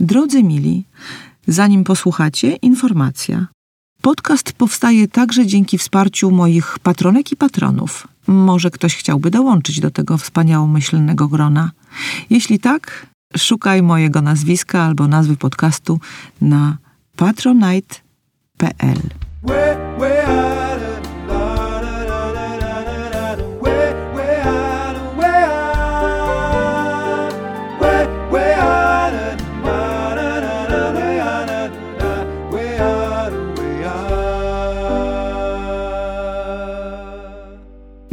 Drodzy mili, zanim posłuchacie, informacja. Podcast powstaje także dzięki wsparciu moich patronek i patronów. Może ktoś chciałby dołączyć do tego wspaniałomyślnego grona. Jeśli tak, szukaj mojego nazwiska albo nazwy podcastu na patronite.pl.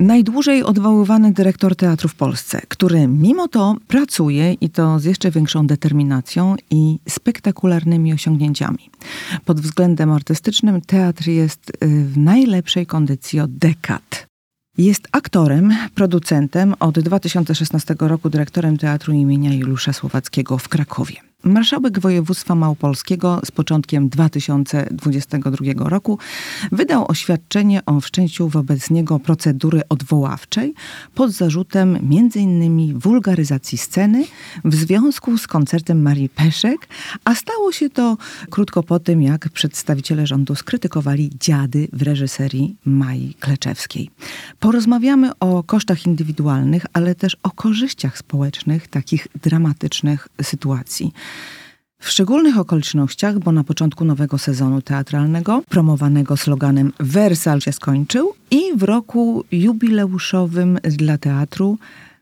Najdłużej odwoływany dyrektor teatru w Polsce, który mimo to pracuje i to z jeszcze większą determinacją i spektakularnymi osiągnięciami. Pod względem artystycznym teatr jest y, w najlepszej kondycji od dekad. Jest aktorem, producentem, od 2016 roku dyrektorem Teatru imienia Juliusza Słowackiego w Krakowie. Marszałek województwa małopolskiego z początkiem 2022 roku wydał oświadczenie o wszczęciu wobec niego procedury odwoławczej pod zarzutem m.in. wulgaryzacji sceny w związku z koncertem Marii Peszek, a stało się to krótko po tym, jak przedstawiciele rządu skrytykowali dziady w reżyserii Mai Kleczewskiej. Porozmawiamy o kosztach indywidualnych, ale też o korzyściach społecznych takich dramatycznych sytuacji. W szczególnych okolicznościach, bo na początku nowego sezonu teatralnego, promowanego sloganem Wersal się skończył i w roku jubileuszowym dla teatru,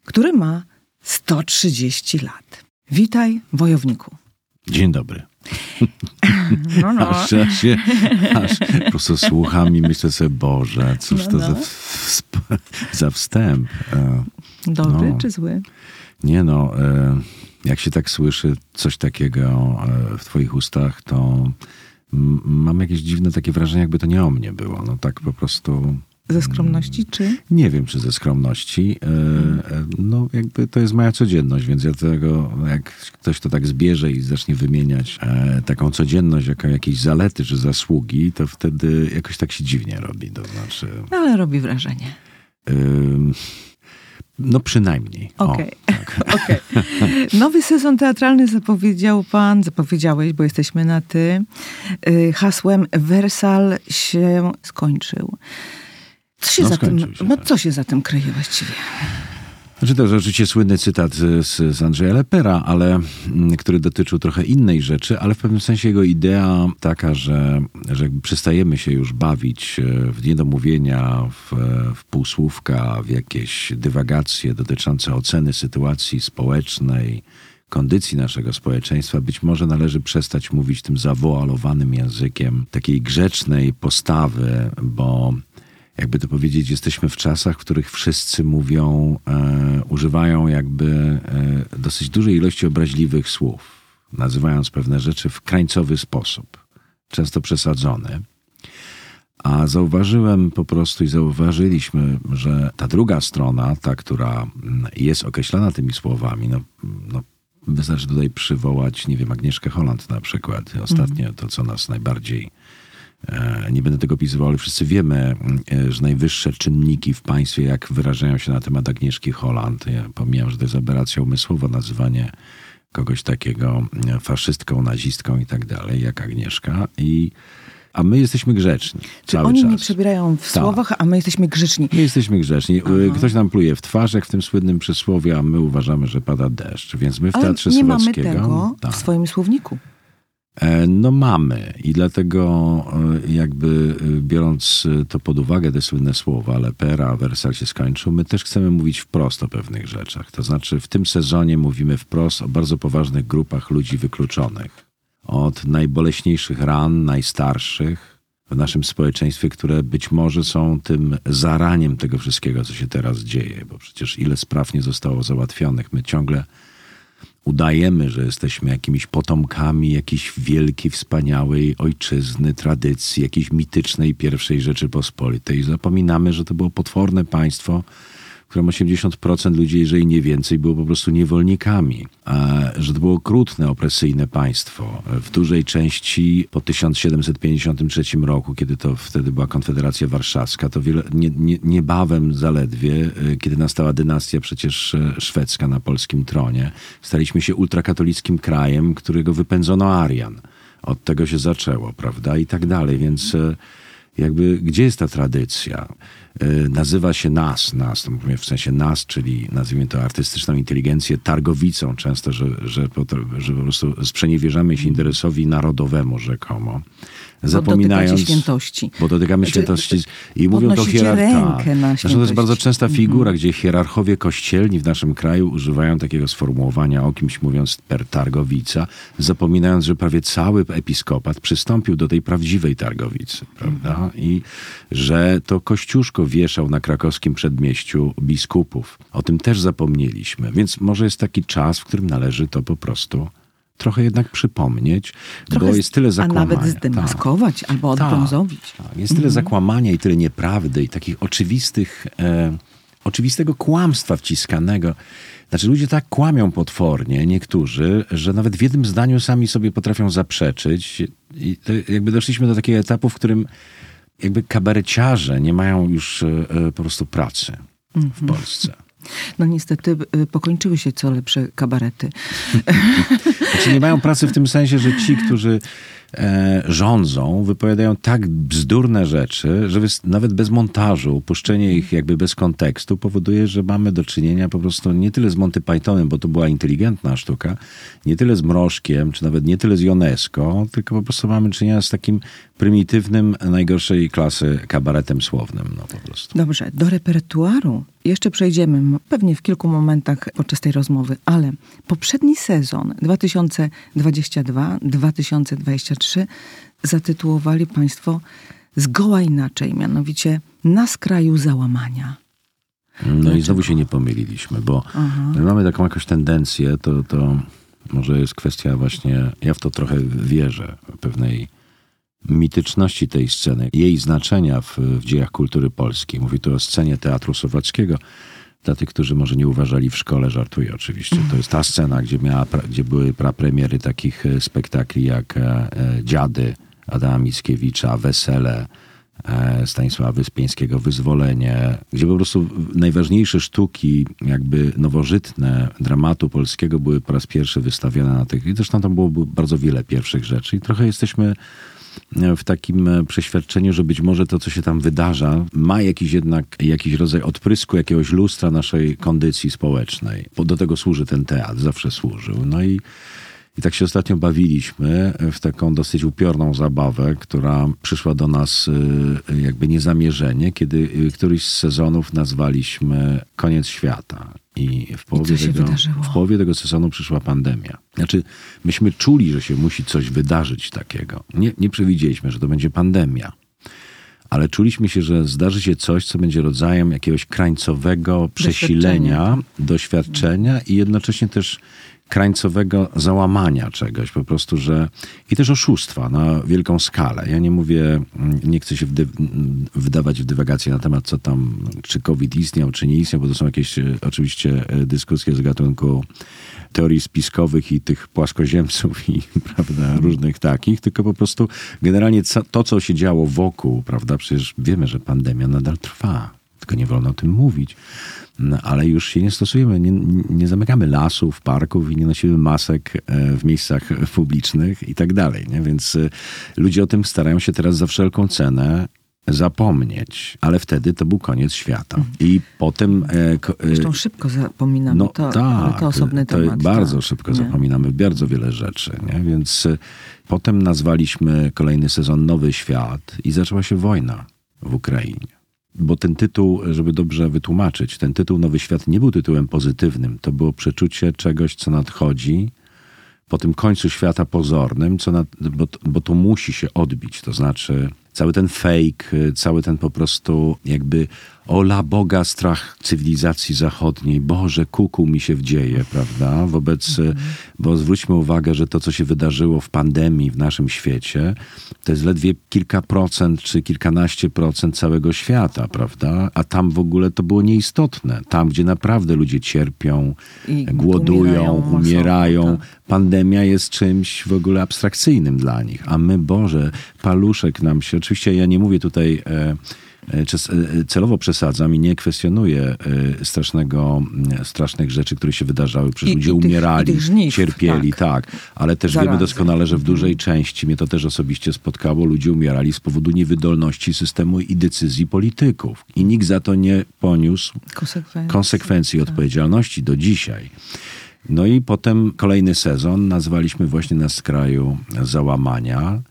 który ma 130 lat. Witaj, wojowniku. Dzień dobry. No, no. Aż, aż, się, aż po prostu słucham i myślę sobie, Boże, cóż No, to no. Za, wsp- za wstęp. E, Dobry No. czy zły? Nie no, e, jak się tak słyszy coś takiego e, w twoich ustach, to mam jakieś dziwne takie wrażenie, jakby to nie o mnie było. No tak po prostu... Ze skromności czy? Nie wiem, czy ze skromności. E, e, No, jakby to jest moja codzienność, więc ja tego, jak ktoś to tak zbierze i zacznie wymieniać taką codzienność jako jakieś zalety czy zasługi, to wtedy jakoś tak się dziwnie robi. To znaczy, Ale robi wrażenie. ym, no przynajmniej. Okej. tak. Okej. Nowy sezon teatralny zapowiedział pan, zapowiedziałeś, bo jesteśmy na ty, y, hasłem Wersal się skończył. Co się, No, za, tym, się, no, tak. co się za tym kryje właściwie? Znaczy to oczywiście słynny cytat z, z Andrzeja Lepera, ale mm, który dotyczył trochę innej rzeczy, ale w pewnym sensie jego idea taka, że, że jakby przestajemy się już bawić e, w niedomówienia, w, w półsłówka, w jakieś dywagacje dotyczące oceny sytuacji społecznej, kondycji naszego społeczeństwa, być może należy przestać mówić tym zawoalowanym językiem takiej grzecznej postawy, bo jakby to powiedzieć, jesteśmy w czasach, w których wszyscy mówią, e, używają jakby e, dosyć dużej ilości obraźliwych słów, nazywając pewne rzeczy w krańcowy sposób, często przesadzony. A zauważyłem po prostu i zauważyliśmy, że ta druga strona, ta, która mm, jest określana tymi słowami, no, no wystarczy tutaj przywołać, nie wiem, Agnieszkę Holland na przykład. Ostatnio to, co nas najbardziej Nie będę tego opisywał, ale wszyscy wiemy, e, że najwyższe czynniki w państwie, jak wyrażają się na temat Agnieszki Holland, ja pomijam, że to jest aberracja umysłowa, nazywanie kogoś takiego e, faszystką, nazistką i tak dalej, jak Agnieszka. I, a my jesteśmy grzeczni Czy cały oni czas. nie przebierają w Tak. słowach, a my jesteśmy grzeczni? My jesteśmy grzeczni. E, Ktoś nam pluje w twarz, jak w tym słynnym przysłowie, a my uważamy, że pada deszcz. Więc my w Ale Teatrze nie mamy Słowackiego... tego Tak. w swoim słowniku. E, No mamy i dlatego e, jakby e, biorąc to pod uwagę, te słynne słowa Lepera, Wersal się skończył, my też chcemy mówić wprost o pewnych rzeczach. To znaczy w tym sezonie mówimy wprost o bardzo poważnych grupach ludzi wykluczonych. Od najboleśniejszych ran, najstarszych w naszym społeczeństwie, które być może są tym zaraniem tego wszystkiego, co się teraz dzieje, bo przecież ile spraw nie zostało załatwionych. My ciągle udajemy, że jesteśmy jakimiś potomkami jakiejś wielkiej, wspaniałej ojczyzny, tradycji, jakiejś mitycznej pierwszej Rzeczypospolitej. Zapominamy, że to było potworne państwo, którym 80% ludzi, jeżeli nie więcej, było po prostu niewolnikami. Że to było okrutne, opresyjne państwo. W dużej części po 1753 roku, kiedy to wtedy była Konfederacja Warszawska, to wiele, nie, nie, niebawem zaledwie, e, kiedy nastała dynastia przecież e, szwedzka na polskim tronie, staliśmy się ultrakatolickim krajem, którego wypędzono Arian. Od tego się zaczęło, prawda? I tak dalej, więc e, jakby gdzie jest ta tradycja? Nazywa się nas, nas, to mówię w sensie nas, czyli nazwijmy to artystyczną inteligencję, targowicą często, że, że, po, że po prostu sprzeniewierzamy się interesowi narodowemu rzekomo zapominając... Bo świętości. Bo dotykamy znaczy, świętości. I mówią to hierarchia. Zresztą to jest bardzo częsta mhm. figura, gdzie hierarchowie kościelni w naszym kraju używają takiego sformułowania o kimś mówiąc per targowica, zapominając, że prawie cały episkopat przystąpił do tej prawdziwej targowicy, prawda? I że to Kościuszko wieszał na krakowskim przedmieściu biskupów. O tym też zapomnieliśmy. Więc może jest taki czas, w którym należy to po prostu trochę jednak przypomnieć, trochę bo jest tyle zakłamania. A nawet zdemaskować tak. albo odbrązowić. Tak, tak. Jest tyle mhm. zakłamania i tyle nieprawdy i takich oczywistych, e, oczywistego kłamstwa wciskanego. Znaczy ludzie tak kłamią potwornie, niektórzy, że nawet w jednym zdaniu sami sobie potrafią zaprzeczyć. I jakby doszliśmy do takiego etapu, w którym jakby kabareciarze nie mają już e, e po prostu pracy w mhm. Polsce. No niestety y, pokończyły się co lepsze kabarety. Znaczy nie mają pracy w tym sensie, że ci, którzy e, rządzą, wypowiadają tak bzdurne rzeczy, że nawet bez montażu, puszczenie ich jakby bez kontekstu powoduje, że mamy do czynienia po prostu nie tyle z Monty Pythonem, bo to była inteligentna sztuka, nie tyle z Mrożkiem, czy nawet nie tyle z Jonesko, tylko po prostu mamy czynienia z takim prymitywnym, najgorszej klasy kabaretem słownym. No po prostu. Dobrze, do repertuaru jeszcze przejdziemy pewnie w kilku momentach podczas tej rozmowy, ale poprzedni sezon 2022-2023 zatytułowali Państwo zgoła inaczej, mianowicie na skraju załamania. No Dlaczego? i znowu się nie pomyliliśmy, bo Aha. my mamy taką jakąś tendencję, to, to może jest kwestia właśnie, ja w to trochę wierzę, pewnej mityczności tej sceny, jej znaczenia w, w dziejach kultury polskiej. Mówię tu o scenie Teatru Słowackiego. Dla tych, którzy może nie uważali w szkole, żartuję oczywiście. To jest ta scena, gdzie, miała, gdzie były prapremiery takich e, spektakli jak e, e, Dziady Adama Mickiewicza, Wesele, Stanisława Wyspiańskiego, Wyzwolenie, gdzie po prostu najważniejsze sztuki, jakby nowożytne dramatu polskiego były po raz pierwszy wystawione na tych. I zresztą tam było bardzo wiele pierwszych rzeczy. I trochę jesteśmy w takim e, przeświadczeniu, że być może to, co się tam wydarza, ma jakiś jednak jakiś rodzaj odprysku, jakiegoś lustra naszej kondycji społecznej. Bo do tego służy ten teatr, zawsze służył. No i i tak się ostatnio bawiliśmy w taką dosyć upiorną zabawę, która przyszła do nas e, jakby niezamierzenie, kiedy e, któryś z sezonów nazwaliśmy Koniec Świata. I w połowie, I tego, w połowie tego sezonu przyszła pandemia. Znaczy, myśmy czuli, że się musi coś wydarzyć takiego. Nie, nie przewidzieliśmy, że to będzie pandemia. Ale czuliśmy się, że zdarzy się coś, co będzie rodzajem jakiegoś krańcowego przesilenia, doświadczenia, doświadczenia i jednocześnie też krańcowego załamania czegoś, po prostu, że i też oszustwa na wielką skalę. Ja nie mówię, nie chcę się wdy, wdawać w dywagacje na temat, co tam, czy COVID istniał, czy nie istniał, bo to są jakieś e, oczywiście e, dyskusje z gatunku teorii spiskowych i tych płaskoziemców i prawda, różnych takich, tylko po prostu generalnie to, co się działo wokół, prawda, przecież wiemy, że pandemia nadal trwa, tylko nie wolno o tym mówić. No, ale już się nie stosujemy, nie, nie zamykamy lasów, parków i nie nosimy masek e, w miejscach publicznych i tak dalej. Nie? Więc e, ludzie o tym starają się teraz za wszelką cenę zapomnieć, ale wtedy to był koniec świata. I potem... E, Zresztą szybko zapominamy, no, to, tak, to osobny to temat. Bardzo tak. szybko nie? zapominamy bardzo wiele rzeczy, nie? więc potem nazwaliśmy kolejny sezon Nowy Świat i zaczęła się wojna w Ukrainie. Bo ten tytuł, żeby dobrze wytłumaczyć, ten tytuł Nowy Świat nie był tytułem pozytywnym. To było przeczucie czegoś, co nadchodzi po tym końcu świata pozornym, co nad, bo, bo to musi się odbić. To znaczy cały ten fake, cały ten po prostu jakby ola Boga, strach cywilizacji zachodniej, Boże, kuku mi się wdzieje, prawda? Wobec, Mhm. bo zwróćmy uwagę, że to, co się wydarzyło w pandemii w naszym świecie, to jest ledwie kilka procent czy kilkanaście procent całego świata, prawda? A tam w ogóle to było nieistotne. Tam, gdzie naprawdę ludzie cierpią, I głodują, umierają umierają. tak. Pandemia jest czymś w ogóle abstrakcyjnym dla nich. A my, Boże, paluszek nam się... Oczywiście ja nie mówię tutaj... E, celowo przesadzam i nie kwestionuję e, strasznego, m, strasznych rzeczy, które się wydarzały. Przecież I- ludzie i tych- umierali, żniw, cierpieli, tak. Ale też wiemy Zarazy. doskonale, że w dużej części, mnie to też osobiście spotkało, ludzie umierali z powodu niewydolności systemu i decyzji polityków. I nikt za to nie poniósł Konsekwencje. konsekwencji i odpowiedzialności do dzisiaj. No i potem kolejny sezon nazwaliśmy właśnie na skraju załamania, e,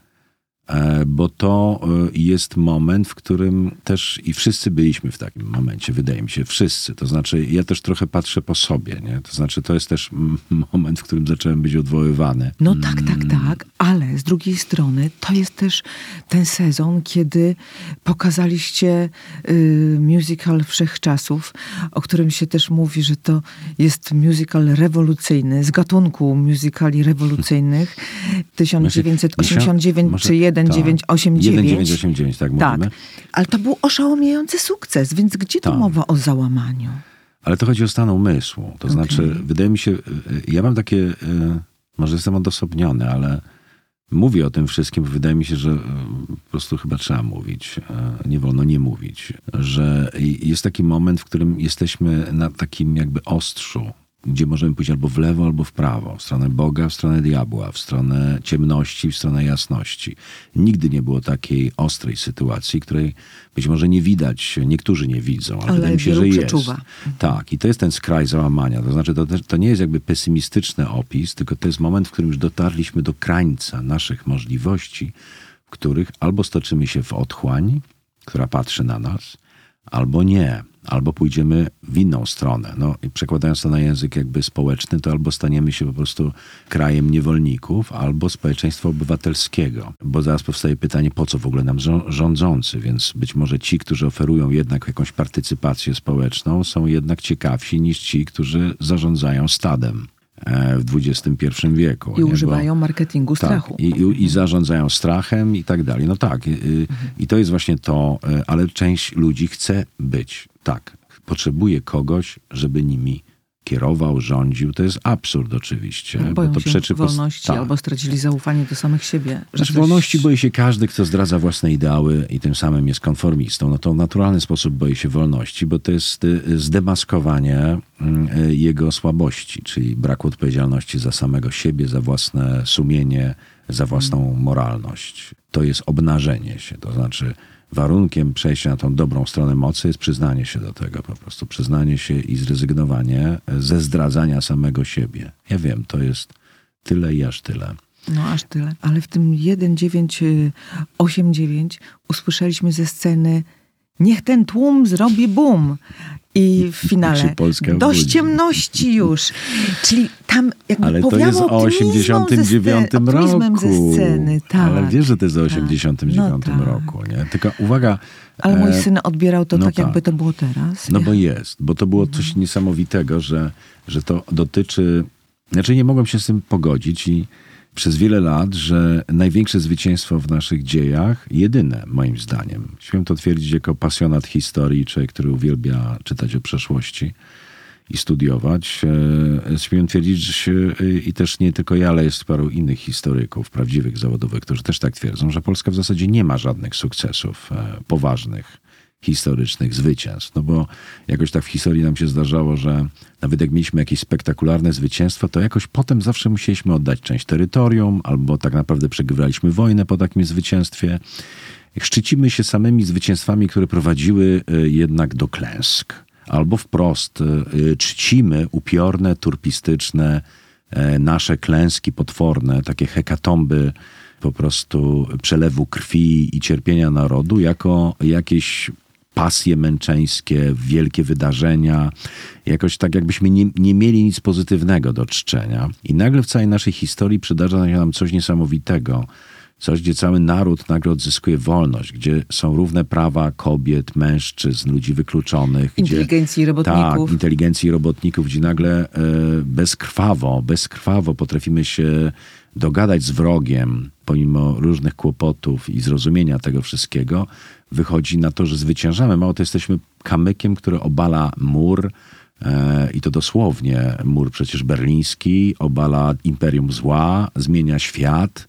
bo to e, jest moment, w którym też i wszyscy byliśmy w takim momencie, wydaje mi się, wszyscy. To znaczy, ja też trochę patrzę po sobie, nie? To znaczy, to jest też mm, moment, w którym zacząłem być odwoływany. No tak, tak, tak, ale z drugiej strony to jest też ten sezon, kiedy pokazaliście y, musical Wszechczasów, o którym się też mówi, że to jest musical rewolucyjny, z gatunku musicali rewolucyjnych 1989 Może- czy 1989. 1989, tak Tak, mówimy. ale to był oszałamiający sukces, więc gdzie tu Tak. mowa o załamaniu? Ale to chodzi o stan umysłu. To znaczy, wydaje mi się, y, ja mam takie, y, może jestem odosobniony, ale mówię o tym wszystkim, bo wydaje mi się, że y, po prostu chyba trzeba mówić. Nie wolno nie mówić. Że jest taki moment, w którym jesteśmy na takim jakby ostrzu, gdzie możemy pójść albo w lewo, albo w prawo. W stronę Boga, w stronę diabła, w stronę ciemności, w stronę jasności. Nigdy nie było takiej ostrej sytuacji, której być może nie widać, niektórzy nie widzą, ale, Ale wydaje mi się, że jest. przeczuwa. Tak, i to jest ten skraj załamania. To znaczy, to, to nie jest jakby pesymistyczny opis, tylko to jest moment, w którym już dotarliśmy do krańca naszych możliwości, w których albo stoczymy się w otchłań, która patrzy na nas, albo nie. Albo pójdziemy w inną stronę. No, i przekładając to na język jakby społeczny, to albo staniemy się po prostu krajem niewolników, albo społeczeństwa obywatelskiego. Bo zaraz powstaje pytanie, po co w ogóle nam rządzący? Więc być może ci, którzy oferują jednak jakąś partycypację społeczną, są jednak ciekawsi niż ci, którzy zarządzają stadem w XXI wieku. I nie? Bo- używają marketingu strachu. tak, i, i, zarządzają strachem i tak dalej. No tak, i to jest właśnie to, y, ale część ludzi chce być, tak, potrzebuje kogoś, żeby nimi kierował, rządził. To jest absurd oczywiście. Boją bo to się przeczy wolności tak. albo stracili zaufanie do samych siebie. Znaczy coś- wolności boi się każdy, kto zdradza własne ideały i tym samym jest konformistą. No to w naturalny sposób boi się wolności, bo to jest y, zdemaskowanie mm, y, jego słabości, czyli braku odpowiedzialności za samego siebie, za własne sumienie, za własną moralność. To jest obnażenie się, to znaczy warunkiem przejścia na tą dobrą stronę mocy jest przyznanie się do tego po prostu. Przyznanie się i zrezygnowanie ze zdradzania samego siebie. Ja wiem, to jest tyle i aż tyle. No aż tyle. Ale w tym 1989 usłyszeliśmy ze sceny Niech ten tłum zrobi bum. I w finale dość ciemności już. Czyli tam jakby Ale to jest o optymizmem 89 ze roku. ze sceny, tak. Ale wiesz, że to jest o tak. 89 No tak. roku, nie? Tylko uwaga. Ale mój e, syn odbierał to no tak, tak. jakby to było teraz. No bo jest, bo to było coś niesamowitego, że, że to dotyczy. Znaczy, nie mogłem się z tym pogodzić i przez wiele lat, że największe zwycięstwo w naszych dziejach, jedyne moim zdaniem, śmiem to twierdzić jako pasjonat historii, człowiek, który uwielbia czytać o przeszłości i studiować, e, śmiem twierdzić, że się, e, i też nie tylko ja, ale jest paru innych historyków, prawdziwych, zawodowych, którzy też tak twierdzą, że Polska w zasadzie nie ma żadnych sukcesów e, poważnych historycznych zwycięstw. No bo jakoś tak w historii nam się zdarzało, że nawet jak mieliśmy jakieś spektakularne zwycięstwo, to jakoś potem zawsze musieliśmy oddać część terytorium, albo tak naprawdę przegrywaliśmy wojnę po takim zwycięstwie. Szczycimy się samymi zwycięstwami, które prowadziły e, jednak do klęsk. Albo wprost e, czcimy upiorne, turpistyczne, e, nasze klęski potworne, takie hekatomby po prostu przelewu krwi i cierpienia narodu jako jakieś pasje męczeńskie, wielkie wydarzenia, jakoś tak jakbyśmy nie, nie mieli nic pozytywnego do czczenia. I nagle w całej naszej historii przydarza się nam coś niesamowitego, Coś, gdzie cały naród nagle odzyskuje wolność, gdzie są równe prawa kobiet, mężczyzn, ludzi wykluczonych. Inteligencji gdzie, robotników. Tak, inteligencji robotników, gdzie nagle e, bezkrwawo, bezkrwawo potrafimy się dogadać z wrogiem, pomimo różnych kłopotów i zrozumienia tego wszystkiego, wychodzi na to, że zwyciężamy. Mało to jesteśmy kamykiem, który obala mur, e, i to dosłownie, mur przecież berliński, obala imperium zła, zmienia świat.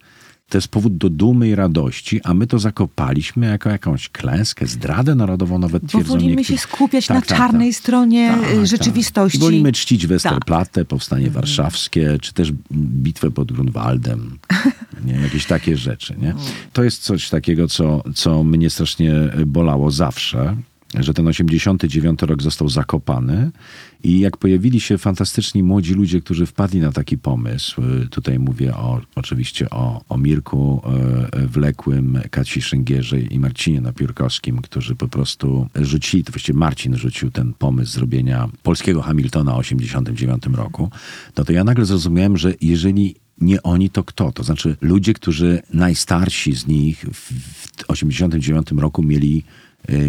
To jest powód do dumy i radości, a my to zakopaliśmy jako jakąś klęskę, zdradę narodową, nawet Bo twierdzą wolimy niektórzy. się skupiać Tak, na tak, czarnej tak. stronie Tak, y, tak. rzeczywistości. Wolimy czcić Tak. Westerplatte, powstanie warszawskie, czy też bitwę pod Grunwaldem. Nie? Jakieś takie rzeczy. Nie? To jest coś takiego, co, co mnie strasznie bolało zawsze, że ten 89 rok został zakopany i jak pojawili się fantastyczni młodzi ludzie, którzy wpadli na taki pomysł, y, tutaj mówię o, oczywiście o, o Mirku e, Wlekłym, Kaci Szynggierze i Marcinie Napiórkowskim, którzy po prostu rzucili, to właściwie Marcin rzucił ten pomysł zrobienia polskiego Hamiltona w 89 roku, no to ja nagle zrozumiałem, że jeżeli nie oni, to kto? To znaczy ludzie, którzy najstarsi z nich w, w 89 roku mieli, y,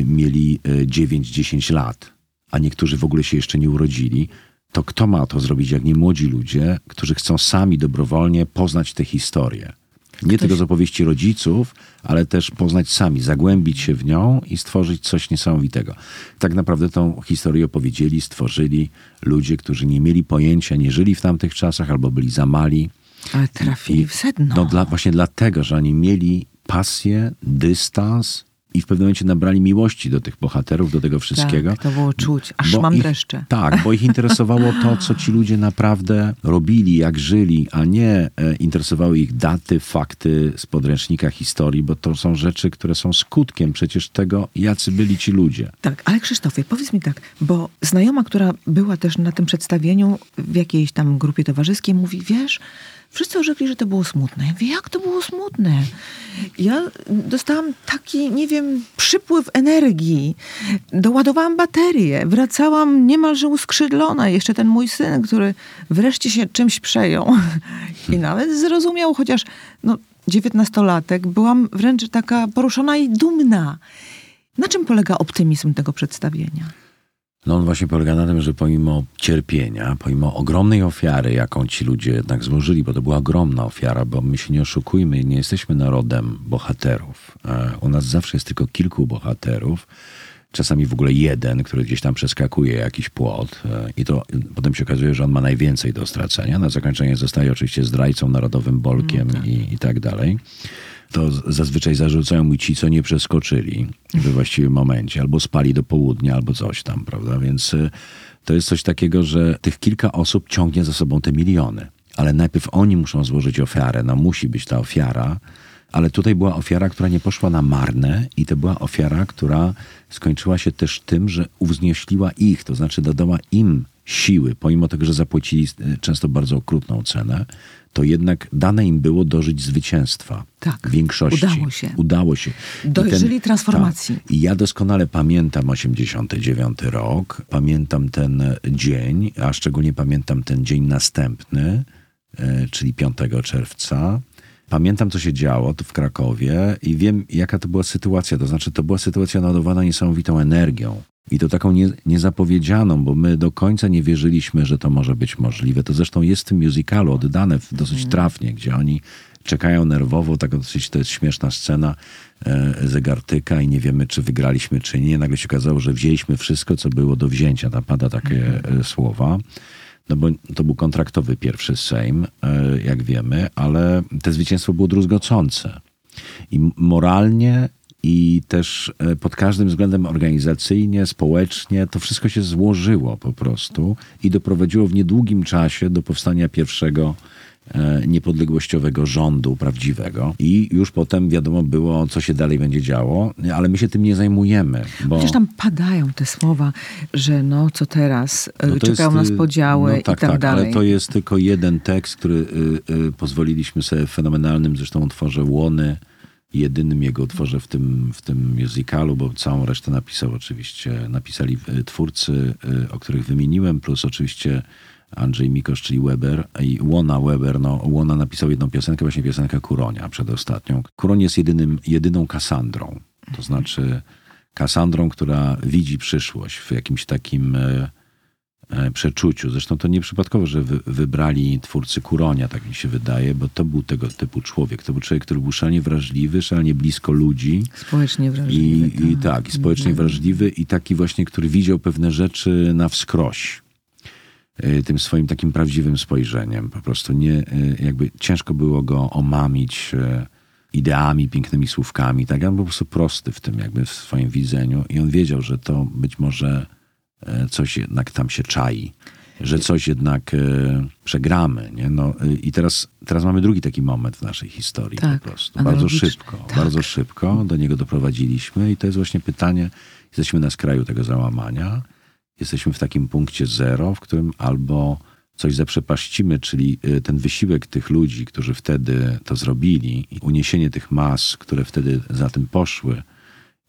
mieli y, 9-10 lat, a niektórzy w ogóle się jeszcze nie urodzili, to kto ma to zrobić, jak nie młodzi ludzie, którzy chcą sami dobrowolnie poznać tę historię? Nie tylko z opowieści rodziców, ale też poznać sami, zagłębić się w nią i stworzyć coś niesamowitego. Tak naprawdę tą historię opowiedzieli, stworzyli ludzie, którzy nie mieli pojęcia, nie żyli w tamtych czasach albo byli za mali. Ale trafili w sedno. No dla, właśnie dlatego, że oni mieli pasję, dystans i w pewnym momencie nabrali miłości do tych bohaterów, do tego wszystkiego. Tak, to było czuć. Aż Bo mam ich, dreszcze. Tak, bo ich interesowało to, co ci ludzie naprawdę robili, jak żyli, a nie e, interesowały ich daty, fakty z podręcznika historii, bo to są rzeczy, które są skutkiem przecież tego, jacy byli ci ludzie. Tak, ale Krzysztofie, powiedz mi tak, bo znajoma, która była też na tym przedstawieniu w jakiejś tam grupie towarzyskiej, mówi, wiesz, wszyscy orzekli, że to było smutne. Ja mówię, jak to było smutne? Ja dostałam taki, nie wiem, przypływ energii. Doładowałam baterię. Wracałam niemalże uskrzydlona. Jeszcze ten mój syn, który wreszcie się czymś przejął. I nawet zrozumiał, chociaż no, dziewiętnastolatek, byłam wręcz taka poruszona i dumna. Na czym polega optymizm tego przedstawienia? No on właśnie polega na tym, że pomimo cierpienia, pomimo ogromnej ofiary, jaką ci ludzie jednak złożyli, bo to była ogromna ofiara, bo my się nie oszukujmy, nie jesteśmy narodem bohaterów. U nas zawsze jest tylko kilku bohaterów, czasami w ogóle jeden, który gdzieś tam przeskakuje jakiś płot e, i to potem się okazuje, że on ma najwięcej do stracenia. Na zakończenie zostaje oczywiście zdrajcą narodowym, bolkiem i, i tak dalej to zazwyczaj zarzucają mi ci, co nie przeskoczyli we właściwym momencie, albo spali do południa, albo coś tam, prawda? Więc y, to jest coś takiego, że tych kilka osób ciągnie za sobą te miliony. Ale najpierw oni muszą złożyć ofiarę, no musi być ta ofiara, ale tutaj była ofiara, która nie poszła na marne i to była ofiara, która skończyła się też tym, że uwznieśliła ich, to znaczy dodała im siły, pomimo tego, że zapłacili y, często bardzo okrutną cenę, to jednak dane im było dożyć zwycięstwa. Tak, W większości. udało się. Udało się. Dojrzeli transformacji. Tak. I ja doskonale pamiętam 89 rok, pamiętam ten dzień, a szczególnie pamiętam ten dzień następny, e, czyli 5 czerwca. Pamiętam, co się działo tu w Krakowie i wiem, jaka to była sytuacja. To znaczy, to była sytuacja naładowana niesamowitą energią. I to taką nie, niezapowiedzianą, bo my do końca nie wierzyliśmy, że to może być możliwe. To zresztą jest w tym musicalu oddane w- dosyć trafnie, gdzie oni czekają nerwowo, tak dosyć to jest śmieszna scena e, zegartyka i nie wiemy, czy wygraliśmy, czy nie. Nagle się okazało, że wzięliśmy wszystko, co było do wzięcia. Tam pada takie e, słowa. No bo to był kontraktowy pierwszy Sejm, e, jak wiemy, ale te zwycięstwo było druzgocące. I moralnie i też e, pod każdym względem organizacyjnie, społecznie, to wszystko się złożyło po prostu i doprowadziło w niedługim czasie do powstania pierwszego e, niepodległościowego rządu prawdziwego. I już potem wiadomo było, co się dalej będzie działo, ale my się tym nie zajmujemy. Bo... Przecież tam padają te słowa, że no co teraz, No no czekają jest, nas podziały no i tak tak, dalej. Ale to jest tylko jeden tekst, który y, y, pozwoliliśmy sobie w fenomenalnym zresztą utworze Łony, jedynym jego utworze w tym, w tym musicalu, bo całą resztę napisał oczywiście, napisali y, twórcy, y, o których wymieniłem, plus oczywiście Andrzej Mikosz, czyli Weber i Łona Weber. No, Łona napisał jedną piosenkę, właśnie piosenkę Kuronia przedostatnią. Kuroń jest jedynym, jedyną Kasandrą. To znaczy Kasandrą, która widzi przyszłość w jakimś takim e, e, przeczuciu. Zresztą to nieprzypadkowo, że wy, wybrali twórcy Kuronia, tak mi się wydaje, bo to był tego typu człowiek. To był człowiek, który był szalenie wrażliwy, szalenie blisko ludzi. Społecznie wrażliwy. I, i tak, i społecznie Mhm. wrażliwy i taki właśnie, który widział pewne rzeczy na wskroś. Y, Tym swoim takim prawdziwym spojrzeniem. Po prostu nie, y, jakby ciężko było go omamić ideami, pięknymi słówkami. Tak, on był po prostu prosty w tym jakby w swoim widzeniu i on wiedział, że to być może coś jednak tam się czai. Że coś jednak y, przegramy. Nie? No, y, I teraz, teraz mamy drugi taki moment w naszej historii Tak, po prostu. Bardzo szybko, Tak. bardzo szybko do niego doprowadziliśmy i to jest właśnie pytanie, jesteśmy na skraju tego załamania, jesteśmy w takim punkcie zero, w którym albo coś zaprzepaścimy, czyli ten wysiłek tych ludzi, którzy wtedy to zrobili i uniesienie tych mas, które wtedy za tym poszły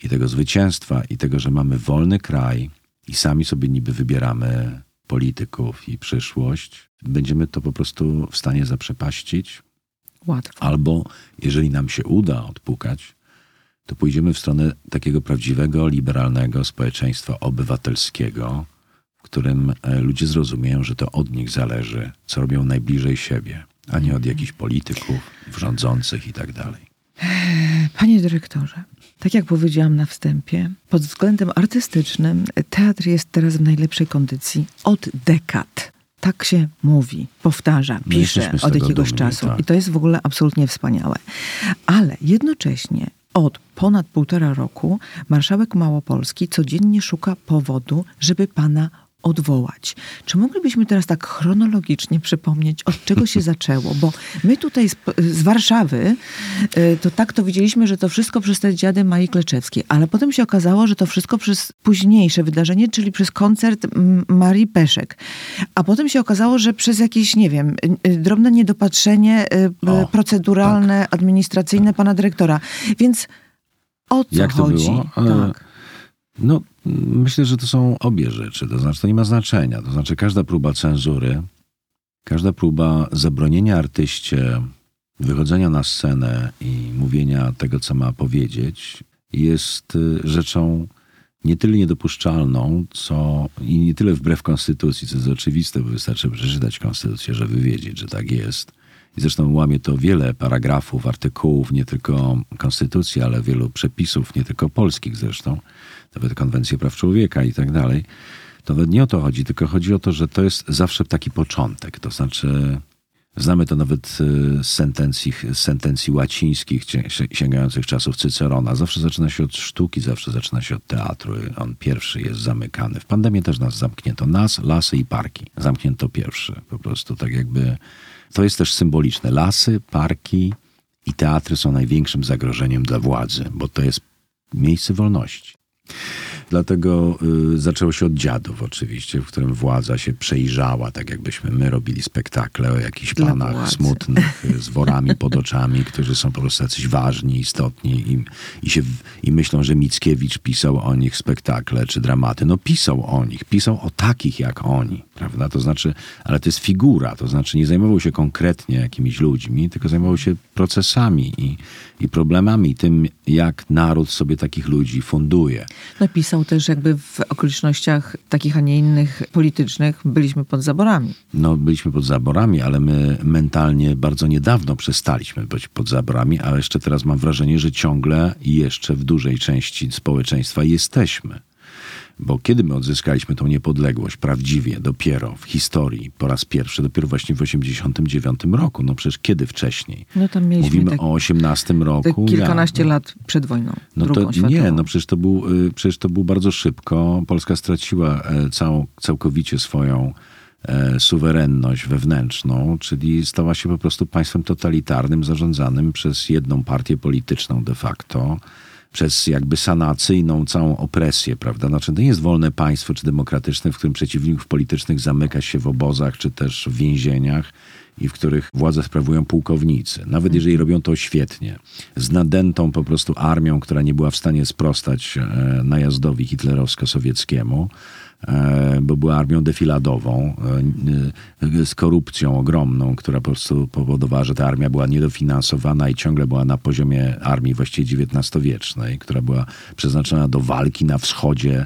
i tego zwycięstwa i tego, że mamy wolny kraj i sami sobie niby wybieramy polityków i przyszłość, będziemy to po prostu w stanie zaprzepaścić, Łatwo. Albo jeżeli nam się uda odpukać, to pójdziemy w stronę takiego prawdziwego, liberalnego społeczeństwa obywatelskiego, w którym e, ludzie zrozumieją, że to od nich zależy, co robią najbliżej siebie, a nie od jakichś polityków, rządzących i tak dalej. Panie dyrektorze, tak jak powiedziałam na wstępie, pod względem artystycznym teatr jest teraz w najlepszej kondycji od dekad. Tak się mówi, powtarza, pisze od jakiegoś dumni, czasu. tak. I to jest w ogóle absolutnie wspaniałe. Ale jednocześnie od ponad półtora roku marszałek Małopolski codziennie szuka powodu, żeby pana odwołać. Czy moglibyśmy teraz tak chronologicznie przypomnieć, od czego się zaczęło? Bo my tutaj z, z Warszawy y, to tak to widzieliśmy, że to wszystko przez te dziady Marii Kleczewskiej, ale potem się okazało, że to wszystko przez późniejsze wydarzenie, czyli przez koncert Marii Peszek. A potem się okazało, że przez jakieś, nie wiem, y, drobne niedopatrzenie y, O, y, proceduralne, administracyjne pana dyrektora. Więc o co Jak to chodzi? było? E, Tak. No, myślę, że to są obie rzeczy. To znaczy, to nie ma znaczenia. To znaczy, każda próba cenzury, każda próba zabronienia artyście wychodzenia na scenę i mówienia tego, co ma powiedzieć, jest y, rzeczą nie tyle niedopuszczalną, co i nie tyle wbrew konstytucji, co jest oczywiste, bo wystarczy przeczytać konstytucję, żeby wiedzieć, że tak jest. I zresztą łamie to wiele paragrafów, artykułów, nie tylko konstytucji, ale wielu przepisów, nie tylko polskich zresztą, nawet konwencję praw człowieka i tak dalej. To nawet nie o to chodzi, tylko chodzi o to, że to jest zawsze taki początek. To znaczy, znamy to nawet y, z sentencji, z sentencji łacińskich, sięgających czasów Cycerona. Zawsze zaczyna się od sztuki, zawsze zaczyna się od teatru. On pierwszy jest zamykany. W pandemii też nas zamknięto. Nas, lasy i parki. Zamknięto pierwszy. Po prostu tak jakby... To jest też symboliczne. Lasy, parki i teatry są największym zagrożeniem dla władzy, bo to jest miejsce wolności. Dlatego y, zaczęło się od dziadów oczywiście, w którym władza się przejrzała, tak jakbyśmy my robili spektakle o jakichś Dla panach władzy. smutnych y, z worami pod oczami, którzy są po prostu jacyś ważni, istotni i, i, się, i myślą, że Mickiewicz pisał o nich spektakle czy dramaty. No pisał o nich, pisał o takich jak oni, prawda? To znaczy, ale to jest figura, to znaczy nie zajmował się konkretnie jakimiś ludźmi, tylko zajmował się procesami i, i problemami, tym jak naród sobie takich ludzi funduje. Napisał też jakby w okolicznościach takich, a nie innych politycznych byliśmy pod zaborami. No, byliśmy pod zaborami, ale my mentalnie bardzo niedawno przestaliśmy być pod zaborami, a jeszcze teraz mam wrażenie, że ciągle i jeszcze w dużej części społeczeństwa jesteśmy. Bo kiedy my odzyskaliśmy tą niepodległość prawdziwie, dopiero w historii, po raz pierwszy, dopiero właśnie w 1989 roku, no przecież kiedy wcześniej? No tam mieliśmy Mówimy tak, o 18 te roku. kilkanaście ja, no. lat przed wojną, No to światową. nie, no przecież to, był, y, przecież to był bardzo szybko. Polska straciła e, całą, całkowicie swoją e, suwerenność wewnętrzną, czyli stała się po prostu państwem totalitarnym, zarządzanym przez jedną partię polityczną de facto, przez jakby sanacyjną całą opresję, prawda? Znaczy to nie jest wolne państwo czy demokratyczne, w którym przeciwników politycznych zamyka się w obozach czy też w więzieniach i w których władzę sprawują pułkownicy. Nawet jeżeli robią to świetnie, z nadętą po prostu armią, która nie była w stanie sprostać e, najazdowi hitlerowsko-sowieckiemu, bo była armią defiladową e, e, z korupcją ogromną, która po prostu powodowała, że ta armia była niedofinansowana i ciągle była na poziomie armii właściwie XIX-wiecznej, która była przeznaczona do walki na wschodzie E,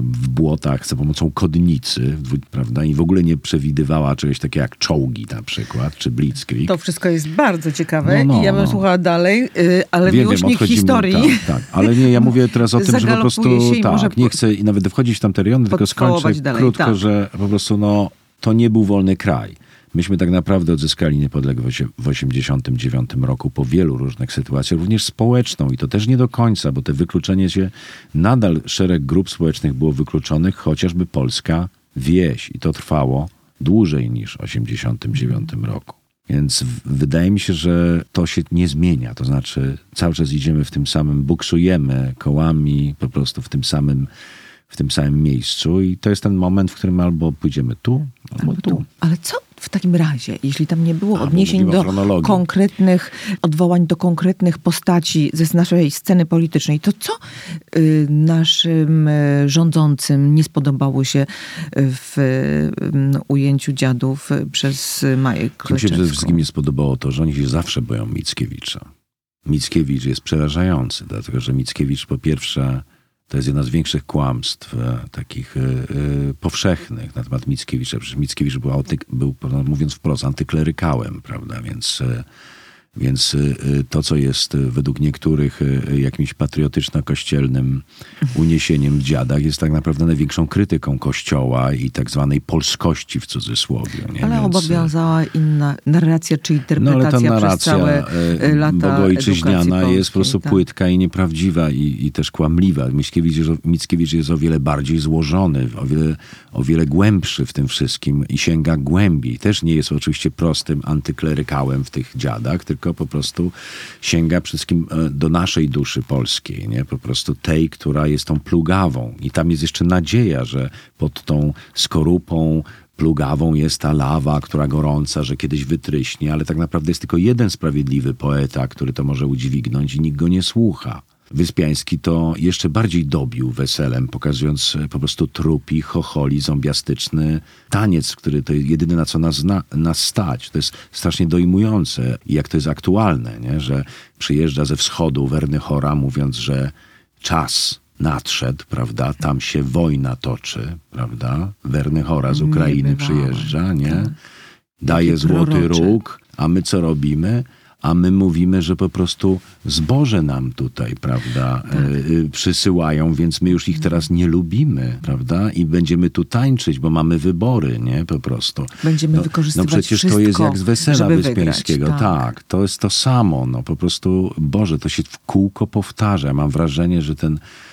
w błotach za pomocą kodnicy, prawda? I w ogóle nie przewidywała czegoś takiego jak czołgi na przykład, czy blitzkrieg. To wszystko jest bardzo ciekawe no, no, i ja bym no. słuchała dalej, y, ale wiem, miłośnik wiem, historii... Tak, tak, ale nie, ja mówię teraz o tym, że po prostu tak, nie chcę nawet wchodzić w tamte rejony, tylko skończę dalej, krótko, tak. że po prostu no, to nie był wolny kraj. Myśmy tak naprawdę odzyskali niepodległość w 1989 roku po wielu różnych sytuacjach, również społeczną i to też nie do końca, bo te wykluczenie się, nadal szereg grup społecznych było wykluczonych, chociażby polska wieś i to trwało dłużej niż w 1989 roku. Więc wydaje mi się, że to się nie zmienia. To znaczy, cały czas idziemy w tym samym, buksujemy kołami, po prostu w tym samym w tym samym miejscu i to jest ten moment, w którym albo pójdziemy tu, albo, albo tu. tu. Ale co w takim razie, jeśli tam nie było A, odniesień do konkretnych, odwołań do konkretnych postaci ze naszej sceny politycznej, to co y, naszym y, rządzącym nie spodobało się w y, ujęciu dziadów przez Maję Kleczewską? Mi się przede wszystkim nie spodobało to, że oni się zawsze boją Mickiewicza. Mickiewicz jest przerażający, dlatego że Mickiewicz po pierwsze to jest jedno z większych kłamstw e, takich e, powszechnych na temat Mickiewicza. Przecież Mickiewicz był, był, mówiąc wprost, antyklerykałem, prawda? Więc więc y, y, to, co jest y, według niektórych jakimś patriotyczno-kościelnym uniesieniem w dziadach, jest tak naprawdę największą krytyką Kościoła i tak zwanej polskości w cudzysłowie. Nie? Ale Więc... obowiązała inna narracja czy interpretacja no, ale ta narracja, przez całe lata bogoojczyźniana jest po prostu tak. płytka i nieprawdziwa i, i też kłamliwa. Mickiewicz jest, Mickiewicz jest o wiele bardziej złożony, o wiele, o wiele głębszy w tym wszystkim i sięga głębiej. Też nie jest oczywiście prostym antyklerykałem w tych dziadach, tylko tylko po prostu sięga wszystkim e, do naszej duszy polskiej, nie? po prostu tej, która jest tą plugawą. I tam jest jeszcze nadzieja, że pod tą skorupą plugawą jest ta lawa, która gorąca, że kiedyś wytryśnie, ale tak naprawdę jest tylko jeden sprawiedliwy poeta, który to może udźwignąć i nikt go nie słucha. Wyspiański to jeszcze bardziej dobił weselem, pokazując e, po prostu trupi, chocholi, zombiastyczny taniec, który to jedyny na co nas, na, nas stać. To jest strasznie dojmujące i jak to jest aktualne, nie? że przyjeżdża ze wschodu Werny Chora mówiąc, że czas nadszedł, prawda? Tam się wojna toczy, prawda? Werny Chora z Ukrainy przyjeżdża, nie? Tak. Daje złoty róg, a my co robimy? A my mówimy, że po prostu zboże nam tutaj, prawda, tak. y, przysyłają, więc my już ich teraz nie lubimy, prawda, i będziemy tu tańczyć, bo mamy wybory, nie, po prostu. Będziemy no, wykorzystywać No przecież wszystko, to jest jak z wesela Wyspiańskiego, tak. tak, to jest to samo, no po prostu, Boże, to się w kółko powtarza. Mam wrażenie, że ten E,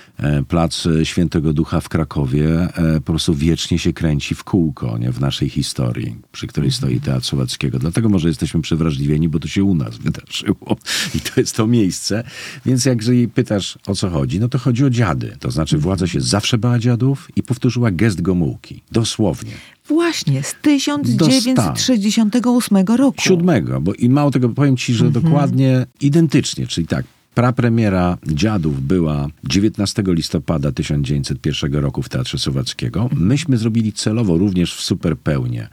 plac Świętego Ducha w Krakowie e, po prostu wiecznie się kręci w kółko nie? w naszej historii, przy której mhm. stoi Teatr Słowackiego. Dlatego może jesteśmy przewrażliwieni, bo to się u nas wydarzyło i to jest to miejsce. Więc jak pytasz o co chodzi, no to chodzi o dziady. To znaczy władza się zawsze bała dziadów i powtórzyła gest Gomułki. Dosłownie. Właśnie, z 1968 roku. Siódmego, bo i mało tego powiem ci, że mhm. dokładnie identycznie, czyli tak, Prapremiera Dziadów była 19 listopada 1901 roku w Teatrze Słowackiego. Myśmy zrobili celowo również w superpełnie.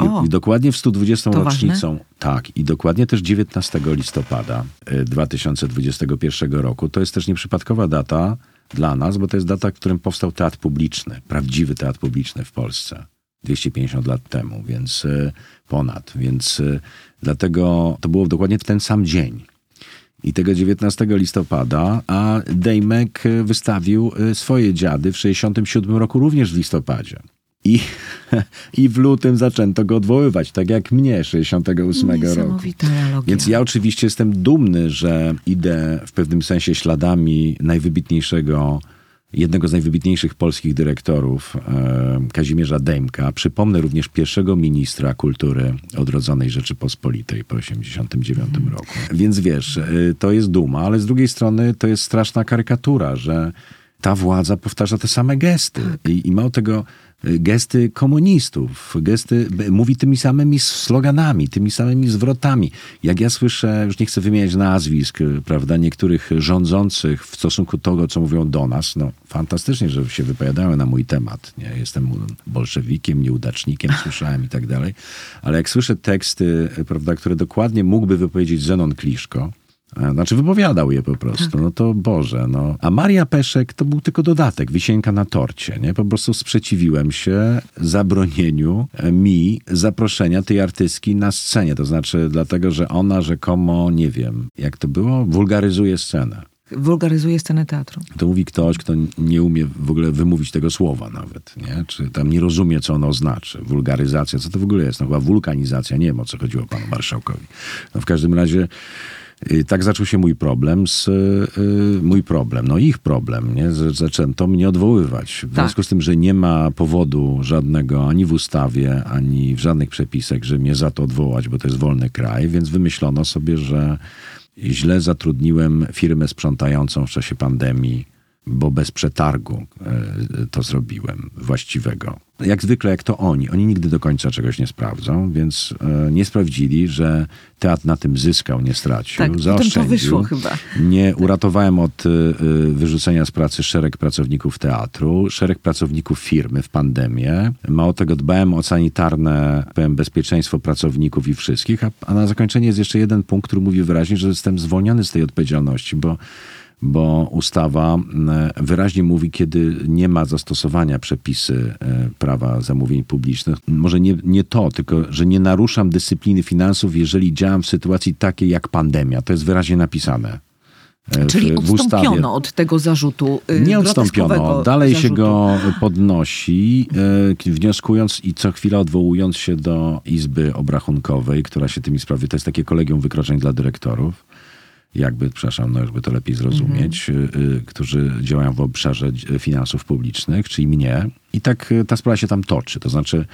I, I, dokładnie w 120. rocznicą. Ważne? Tak, i dokładnie też 19 listopada 2021 e, roku. To jest też nieprzypadkowa data dla nas, bo to jest data, w którym powstał teatr publiczny, prawdziwy teatr publiczny w Polsce. 250 lat temu, więc e, ponad. Więc e, dlatego to było dokładnie w ten sam dzień i tego 19 listopada, a Dejmek wystawił y, swoje dziady w 67 roku również w listopadzie. I, I w lutym zaczęto go odwoływać, tak jak mnie 68 roku. Więc ja oczywiście jestem dumny, że idę w pewnym sensie śladami najwybitniejszego jednego z najwybitniejszych polskich dyrektorów, e, Kazimierza Dejmka. Przypomnę również pierwszego ministra kultury odrodzonej Rzeczypospolitej po 1989 mm. roku. Więc wiesz, e, to jest duma, ale z drugiej strony to jest straszna karykatura, że ta władza powtarza te same gesty. I, I mało tego, gesty komunistów, gesty, mówi tymi samymi sloganami, tymi samymi zwrotami. Jak ja słyszę, już nie chcę wymieniać nazwisk, prawda, niektórych rządzących w stosunku do tego, co mówią do nas, no fantastycznie, że się wypowiadają na mój temat. Nie? Jestem bolszewikiem, nieudacznikiem, słyszałem i tak dalej. Ale jak słyszę teksty, y, prawda, które dokładnie mógłby wypowiedzieć Zenon Kliszko, E, Znaczy wypowiadał je po prostu, no to Boże, no. A Maria Peszek to był tylko dodatek, wisienka na torcie, nie? Po prostu sprzeciwiłem się zabronieniu e, mi zaproszenia tej artystki na scenie, to znaczy dlatego, że ona rzekomo, nie wiem, jak to było, wulgaryzuje scenę. Wulgaryzuje scenę teatru. To mówi ktoś, kto nie umie w ogóle wymówić tego słowa nawet, nie? Czy tam nie rozumie, co ono znaczy. Wulgaryzacja, co to w ogóle jest? No chyba wulkanizacja, nie wiem, o co chodziło panu marszałkowi. No w każdym razie tak zaczął się mój problem z, y, y, mój problem, no ich problem, nie? Zaczęto mnie odwoływać. W Tak. związku z tym, że nie ma powodu żadnego ani w ustawie, ani w żadnych przepisach, że mnie za to odwołać, bo to jest wolny kraj, więc wymyślono sobie, że źle zatrudniłem firmę sprzątającą w czasie pandemii, bo bez przetargu e, to zrobiłem właściwego. Jak zwykle, jak to oni. Oni nigdy do końca czegoś nie sprawdzą, więc e, nie sprawdzili, że teatr na tym zyskał, nie stracił. Tak, potem to zaoszczędził. wyszło chyba. Nie uratowałem od y, wyrzucenia z pracy szereg pracowników teatru, szereg pracowników firmy w pandemię. Mało tego, dbałem o sanitarne powiem, bezpieczeństwo pracowników i wszystkich. A, a na zakończenie jest jeszcze jeden punkt, który mówi wyraźnie, że jestem zwolniony z tej odpowiedzialności, bo bo ustawa e, wyraźnie mówi, kiedy nie ma zastosowania przepisy e, prawa zamówień publicznych. Może nie, nie to, tylko że nie naruszam dyscypliny finansów, jeżeli działam w sytuacji takiej jak pandemia. To jest wyraźnie napisane. e, w- Czyli odstąpiono od tego zarzutu. y, Nie odstąpiono. Dalej się zarzutu. go podnosi, wnioskując i co chwila odwołując się do Izby Obrachunkowej, która się tymi sprawy, to jest takie kolegium wykroczeń dla dyrektorów, jakby, przepraszam, no żeby to lepiej zrozumieć, y, y, którzy działają w obszarze dź- finansów publicznych, czyli mnie. I tak y, ta sprawa się tam toczy. To znaczy,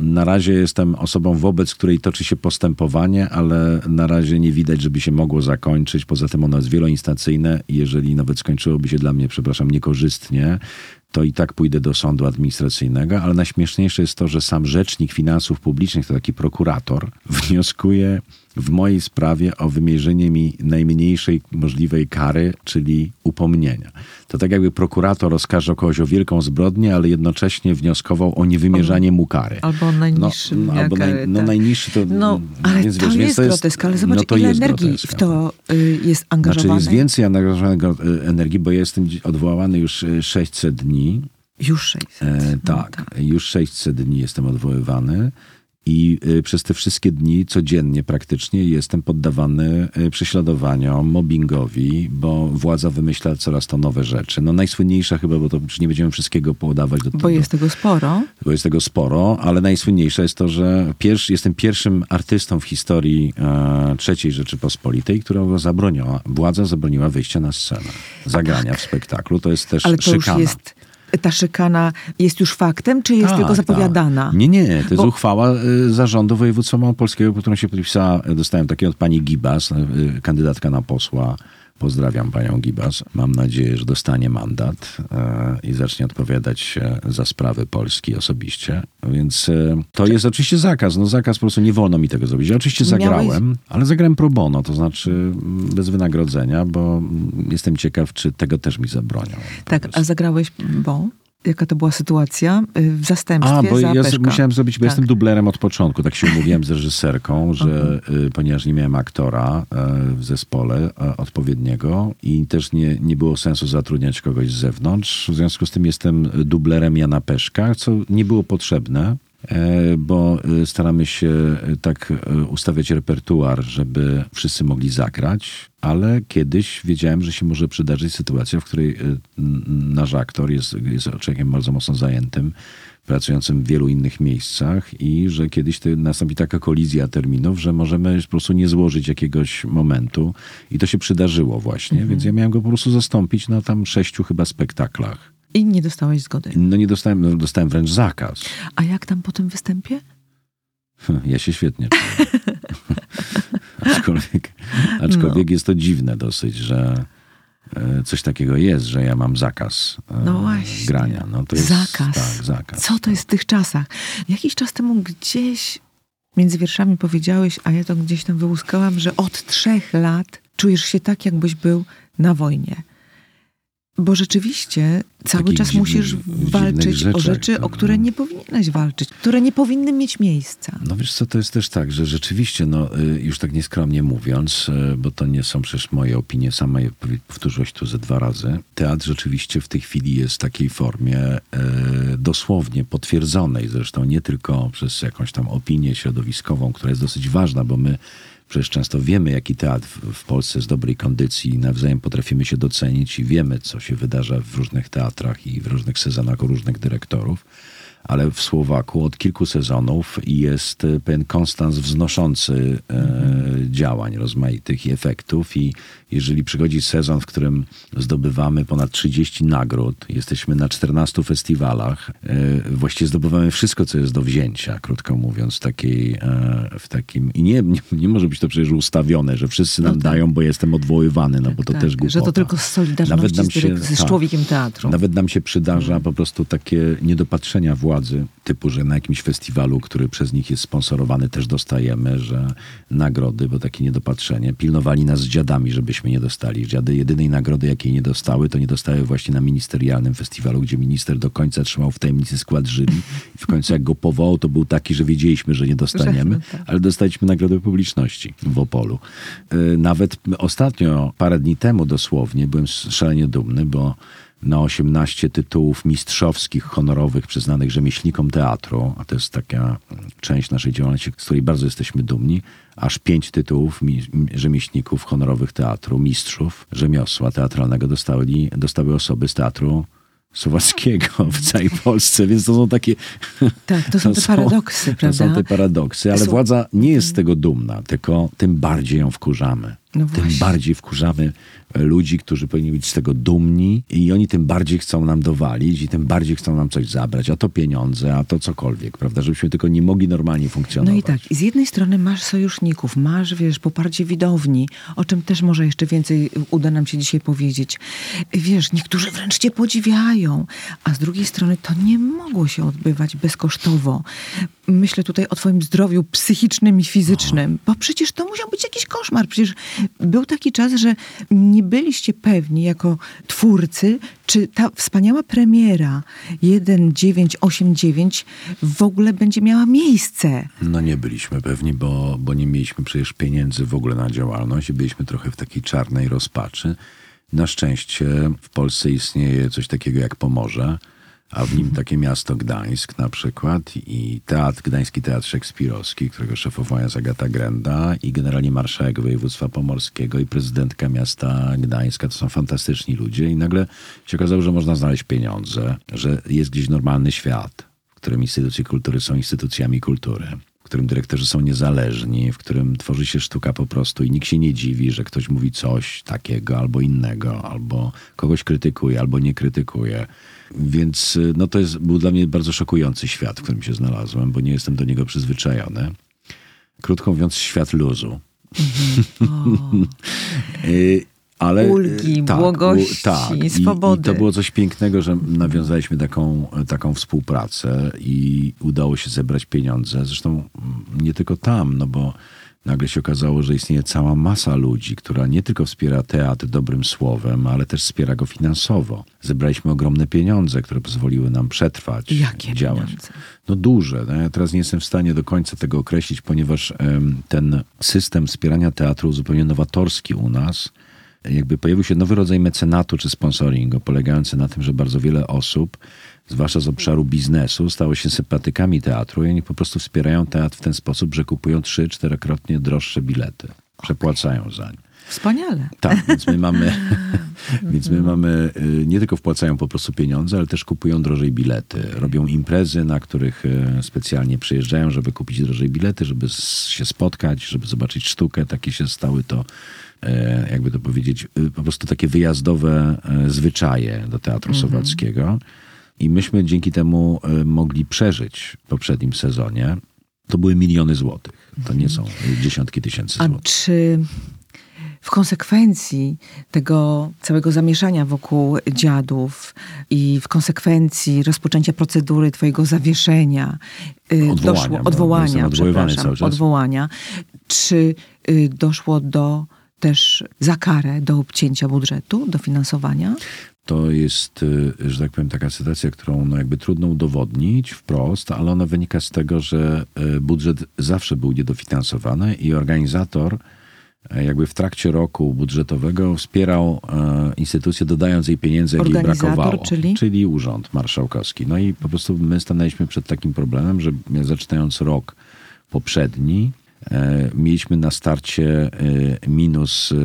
na razie jestem osobą, wobec której toczy się postępowanie, ale na razie nie widać, żeby się mogło zakończyć. Poza tym ono jest wieloinstancyjne jeżeli nawet skończyłoby się dla mnie, przepraszam, niekorzystnie, to i tak pójdę do sądu administracyjnego, ale najśmieszniejsze jest to, że sam rzecznik finansów publicznych, to taki prokurator, wnioskuje w mojej sprawie o wymierzenie mi najmniejszej możliwej kary, czyli upomnienia. To tak jakby prokurator oskarżał kogoś o wielką zbrodnię, ale jednocześnie wnioskował o niewymierzanie mu kary. Albo No, najniższy. no, albo naj, no najniższy to... No, ale więc to wiesz, więc jest grotesk, ale zobacz, no to ile jest energii grotesk, w to y, jest znaczy angażowane. jest więcej angażowanego e, energii, bo ja jestem odwołany już e, 600 dni. Już 600. E, No tak, już 600 dni jestem odwoływany i e, przez te wszystkie dni codziennie praktycznie jestem poddawany e, prześladowaniom, mobbingowi, bo władza wymyśla coraz to nowe rzeczy. No najsłynniejsza chyba, bo to już nie będziemy wszystkiego podawać do Bo tego jest tego sporo. bo jest tego sporo, ale najsłynniejsze jest to, że pierwszy, jestem pierwszym artystą w historii e, III Rzeczypospolitej, która zabroniła, władza zabroniła wyjścia na scenę, zagrania w spektaklu. To jest też Tak. Ale to szykana. już jest. Ta szykana jest już faktem, czy jest Tak, tylko zapowiadana? Tak. Nie, nie, to jest Bo- uchwała y, zarządu województwa małopolskiego, pod którą się podpisała, dostałem takie od pani Gibas, y, kandydatka na posła. Pozdrawiam panią Gibas. Mam nadzieję, że dostanie mandat y, i zacznie odpowiadać się za sprawy Polski osobiście. Więc y, to jest oczywiście zakaz. No zakaz, po prostu nie wolno mi tego zrobić. Ja oczywiście Miałeś- zagrałem, ale zagrałem pro bono, to znaczy mm, bez wynagrodzenia, bo mm, jestem ciekaw, czy tego też mi zabronią. Tak, a zagrałeś, bo? Jaka to była sytuacja? Y, W zastępstwie A, bo za ja z- musiałem zrobić, bo Tak. jestem dublerem od początku. Tak się umówiłem z reżyserką, że y, ponieważ nie miałem aktora y, w zespole odpowiedniego i też nie, nie było sensu zatrudniać kogoś z zewnątrz. W związku z tym jestem dublerem Jana Peszka, co nie było potrzebne. E, Bo y, staramy się y, tak ustawiać repertuar, żeby wszyscy mogli zagrać, ale kiedyś wiedziałem, że się może przydarzyć sytuacja, w której nasz aktor jest, jest człowiekiem bardzo mocno zajętym, pracującym w wielu innych miejscach i że kiedyś to nastąpi taka kolizja terminów, że możemy po prostu nie złożyć jakiegoś momentu i to się przydarzyło właśnie, więc ja miałem go po prostu zastąpić na tam sześciu chyba spektaklach. I nie dostałeś zgody. No nie dostałem, no dostałem wręcz zakaz. A jak tam po tym występie? Ja się świetnie czuję. aczkolwiek aczkolwiek jest to dziwne dosyć, że e, coś takiego jest, że ja mam zakaz e, No właśnie. grania. No to jest, zakaz. Tak, zakaz. Co to jest w tych czasach? Jakiś czas temu gdzieś między wierszami powiedziałeś, a ja to gdzieś tam wyłuskałam, że od trzech lat czujesz się tak, jakbyś był na wojnie. Bo rzeczywiście cały Takich czas dziwnych- musisz walczyć o rzeczach, rzeczy, o które nie powinieneś walczyć, które nie powinny mieć miejsca. No wiesz co, to jest też tak, że rzeczywiście, no y, już tak nieskromnie mówiąc, y, bo to nie są przecież moje opinie, sama je powtórzyłeś tu ze dwa razy, teatr rzeczywiście w tej chwili jest w takiej formie e, dosłownie potwierdzonej, zresztą nie tylko przez jakąś tam opinię środowiskową, która jest dosyć ważna, bo my Przecież często wiemy, jaki teatr w- Polsce jest dobrej kondycji i nawzajem potrafimy się docenić i wiemy, co się wydarza w różnych teatrach i w różnych sezonach u różnych dyrektorów. Ale w Słowaku od kilku sezonów jest e, pewien konstans wznoszący e, działań rozmaitych i efektów. I jeżeli przychodzi sezon, w którym zdobywamy ponad 30 nagród, jesteśmy na 14 festiwalach, e, właściwie zdobywamy wszystko, co jest do wzięcia, krótko mówiąc, takiej, e, w takim. I nie, nie, nie może być to przecież ustawione, że wszyscy nam No tak. dają, bo jestem odwoływany, no bo to Tak, też głupota. że to tylko z solidarności Nawet się- z tak. człowiekiem teatru. Nawet nam się przydarza po prostu takie niedopatrzenia władzy, typu, że na jakimś festiwalu, który przez nich jest sponsorowany, też dostajemy, że nagrody, bo takie niedopatrzenie, pilnowali nas z dziadami, żebyśmy nie dostali. Dziady jedynej nagrody, jakiej nie dostały, to nie dostały właśnie na ministerialnym festiwalu, gdzie minister do końca trzymał w tajemnicy skład jury i w końcu jak go powołał, to był taki, że wiedzieliśmy, że nie dostaniemy, tak. ale dostaliśmy nagrodę publiczności w Opolu. Y, Nawet ostatnio, parę dni temu dosłownie, byłem szalenie dumny, bo na 18 tytułów mistrzowskich, honorowych przyznanych rzemieślnikom teatru, a to jest taka część naszej działalności, z której bardzo jesteśmy dumni, aż pięć tytułów mi, rzemieślników honorowych teatru, mistrzów rzemiosła teatralnego dostali, dostały osoby z teatru słowackiego w całej Polsce, więc to są takie... Tak, to są te paradoksy, To prawda? są te paradoksy, ale władza nie jest z tego dumna, tylko tym bardziej ją wkurzamy. No tym bardziej wkurzamy e, ludzi, którzy powinni być z tego dumni i oni tym bardziej chcą nam dowalić i tym bardziej chcą nam coś zabrać, a to pieniądze, a to cokolwiek, prawda, żebyśmy tylko nie mogli normalnie No funkcjonować. i tak, i z jednej strony masz sojuszników, masz, wiesz, poparcie widowni, o czym też może jeszcze więcej uda nam się dzisiaj powiedzieć. Wiesz, niektórzy wręcz cię podziwiają, a z drugiej strony to nie mogło się odbywać bezkosztowo. Myślę tutaj o twoim zdrowiu psychicznym i fizycznym, bo przecież to musiał być jakiś koszmar. Przecież był taki czas, że nie byliście pewni jako twórcy, czy ta wspaniała premiera 1989 w ogóle będzie miała miejsce. No nie byliśmy pewni, bo, bo nie mieliśmy przecież pieniędzy w ogóle na działalność i byliśmy trochę w takiej czarnej rozpaczy. Na szczęście w Polsce istnieje coś takiego jak Pomorze, a w nim takie miasto Gdańsk na przykład i teatr, Gdański Teatr Szekspirowski, którego szefowała jest Agata Grenda i generalnie marszałek województwa pomorskiego i prezydentka miasta Gdańska. To są fantastyczni ludzie i nagle się okazało, że można znaleźć pieniądze, że jest gdzieś normalny świat, w którym instytucje kultury są instytucjami kultury, którym dyrektorzy są niezależni, w którym tworzy się sztuka po prostu i nikt się nie dziwi, że ktoś mówi coś takiego albo innego, albo kogoś krytykuje, albo nie krytykuje. Więc y, no to jest, był dla mnie bardzo szokujący świat, w którym się znalazłem, bo nie jestem do niego przyzwyczajony. Krótko mówiąc, świat luzu. Y, Ale, Ulgi, y, tak, błogości, tak. I, swobody. I to było coś pięknego, że nawiązaliśmy taką, taką współpracę i udało się zebrać pieniądze. Zresztą mm, nie tylko tam, no bo nagle się okazało, że istnieje cała masa ludzi, która nie tylko wspiera teatr dobrym słowem, ale też wspiera go finansowo. Zebraliśmy ogromne pieniądze, które pozwoliły nam przetrwać, Jakie działać. pieniądze? No duże. No ja teraz nie jestem w stanie do końca tego określić, ponieważ em, ten system wspierania teatru zupełnie nowatorski u nas, jakby pojawił się nowy rodzaj mecenatu czy sponsoringu, polegający na tym, że bardzo wiele osób, zwłaszcza z obszaru biznesu, stało się sympatykami teatru i oni po prostu wspierają teatr w ten sposób, że kupują trzy, czterokrotnie droższe bilety. Przepłacają za nie. Wspaniale. Tak, więc my mamy, więc my mamy, y, nie tylko wpłacają po prostu pieniądze, ale też kupują drożej bilety. Robią imprezy, na których y, specjalnie przyjeżdżają, żeby kupić drożej bilety, żeby się spotkać, żeby zobaczyć sztukę. Takie się stały to, jakby to powiedzieć, y, po prostu takie wyjazdowe e, zwyczaje do teatru słowackiego. I myśmy dzięki temu e, mogli przeżyć w poprzednim sezonie. To były miliony złotych. To nie są y, dziesiątki tysięcy A złotych. czy w konsekwencji tego całego zamieszania wokół dziadów i w konsekwencji rozpoczęcia procedury twojego zawieszenia, y, Odwołania, doszło, bo odwołania, przepraszam, cały czas. odwołania, czy y, doszło do też za karę do obcięcia budżetu, do finansowania? To jest, y, że tak powiem, taka sytuacja, którą no jakby trudno udowodnić wprost, ale ona wynika z tego, że y, budżet zawsze był niedofinansowany i organizator y, jakby w trakcie roku budżetowego wspierał instytucję, dodając jej pieniędzy, jak jej brakowało. czyli? Urząd Marszałkowski. No i po prostu my stanęliśmy przed takim problemem, że zaczynając rok poprzedni, mieliśmy na starcie e, minus, e,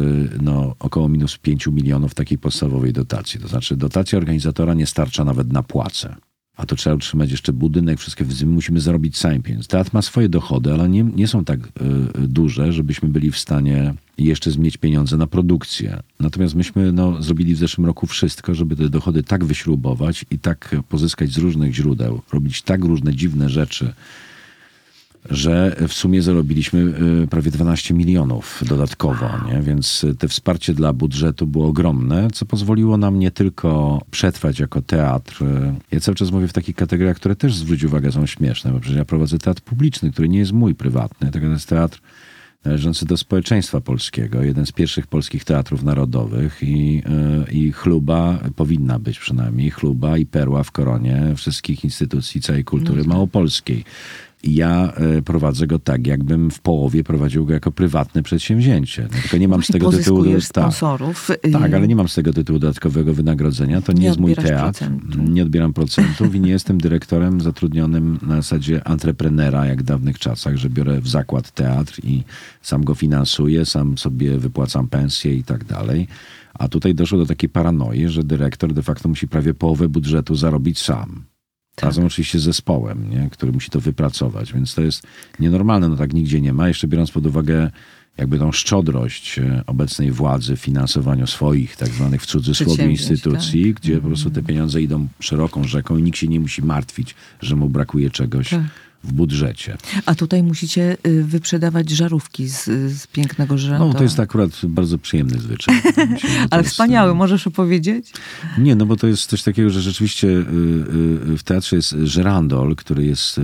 no, około minus 5 milionów takiej podstawowej dotacji. To znaczy dotacja organizatora nie starcza nawet na płace. A to trzeba utrzymać jeszcze budynek, wszystkie my musimy zarobić sami pieniądze. Teatr ma swoje dochody, ale nie, nie są tak e, duże, żebyśmy byli w stanie jeszcze mieć pieniądze na produkcję. Natomiast myśmy no, zrobili w zeszłym roku wszystko, żeby te dochody tak wyśrubować i tak pozyskać z różnych źródeł, robić tak różne dziwne rzeczy, że w sumie zarobiliśmy y, prawie 12 milionów dodatkowo, nie? więc y, te wsparcie dla budżetu było ogromne, co pozwoliło nam nie tylko przetrwać jako teatr. y, Ja cały czas mówię w takich kategoriach, które też zwróć uwagę są śmieszne, bo przecież ja prowadzę teatr publiczny, który nie jest mój prywatny, tylko to jest teatr należący do społeczeństwa polskiego, jeden z pierwszych polskich teatrów narodowych i, i chluba, powinna być przynajmniej, chluba i perła w koronie wszystkich instytucji całej kultury małopolskiej. Ja e, prowadzę go tak, jakbym w połowie prowadził go jako prywatne przedsięwzięcie. No, tylko nie mam z tego tytułu... tak. sponsorów. y, Tak, ale nie mam z tego tytułu dodatkowego wynagrodzenia. To nie, Nie jest mój teatr. procentu. Nie odbieram procentów i nie jestem dyrektorem zatrudnionym na zasadzie antreprenera, jak w dawnych czasach, że biorę w zakład teatr i sam go finansuję, sam sobie wypłacam pensję i tak dalej. A tutaj doszło do takiej paranoi, że dyrektor de facto musi prawie połowę budżetu zarobić sam. Tak. Razem oczywiście z zespołem, nie? który musi to wypracować, więc to jest nienormalne, no tak nigdzie nie ma. Jeszcze biorąc pod uwagę jakby tą szczodrość e, obecnej władzy w finansowaniu swoich tak zwanych w cudzysłowie Przedsięwzięć, instytucji, tak. gdzie po prostu te pieniądze idą szeroką rzeką i nikt się nie musi martwić, że mu brakuje czegoś Tak. W budżecie. A tutaj musicie y, wyprzedawać żarówki z, z pięknego żyrandolu. No to jest akurat bardzo przyjemny zwyczaj. Myślę, Ale jest, wspaniały, możesz opowiedzieć? Nie, no bo to jest coś takiego, że rzeczywiście y, y, w teatrze jest żerandol, który jest, y,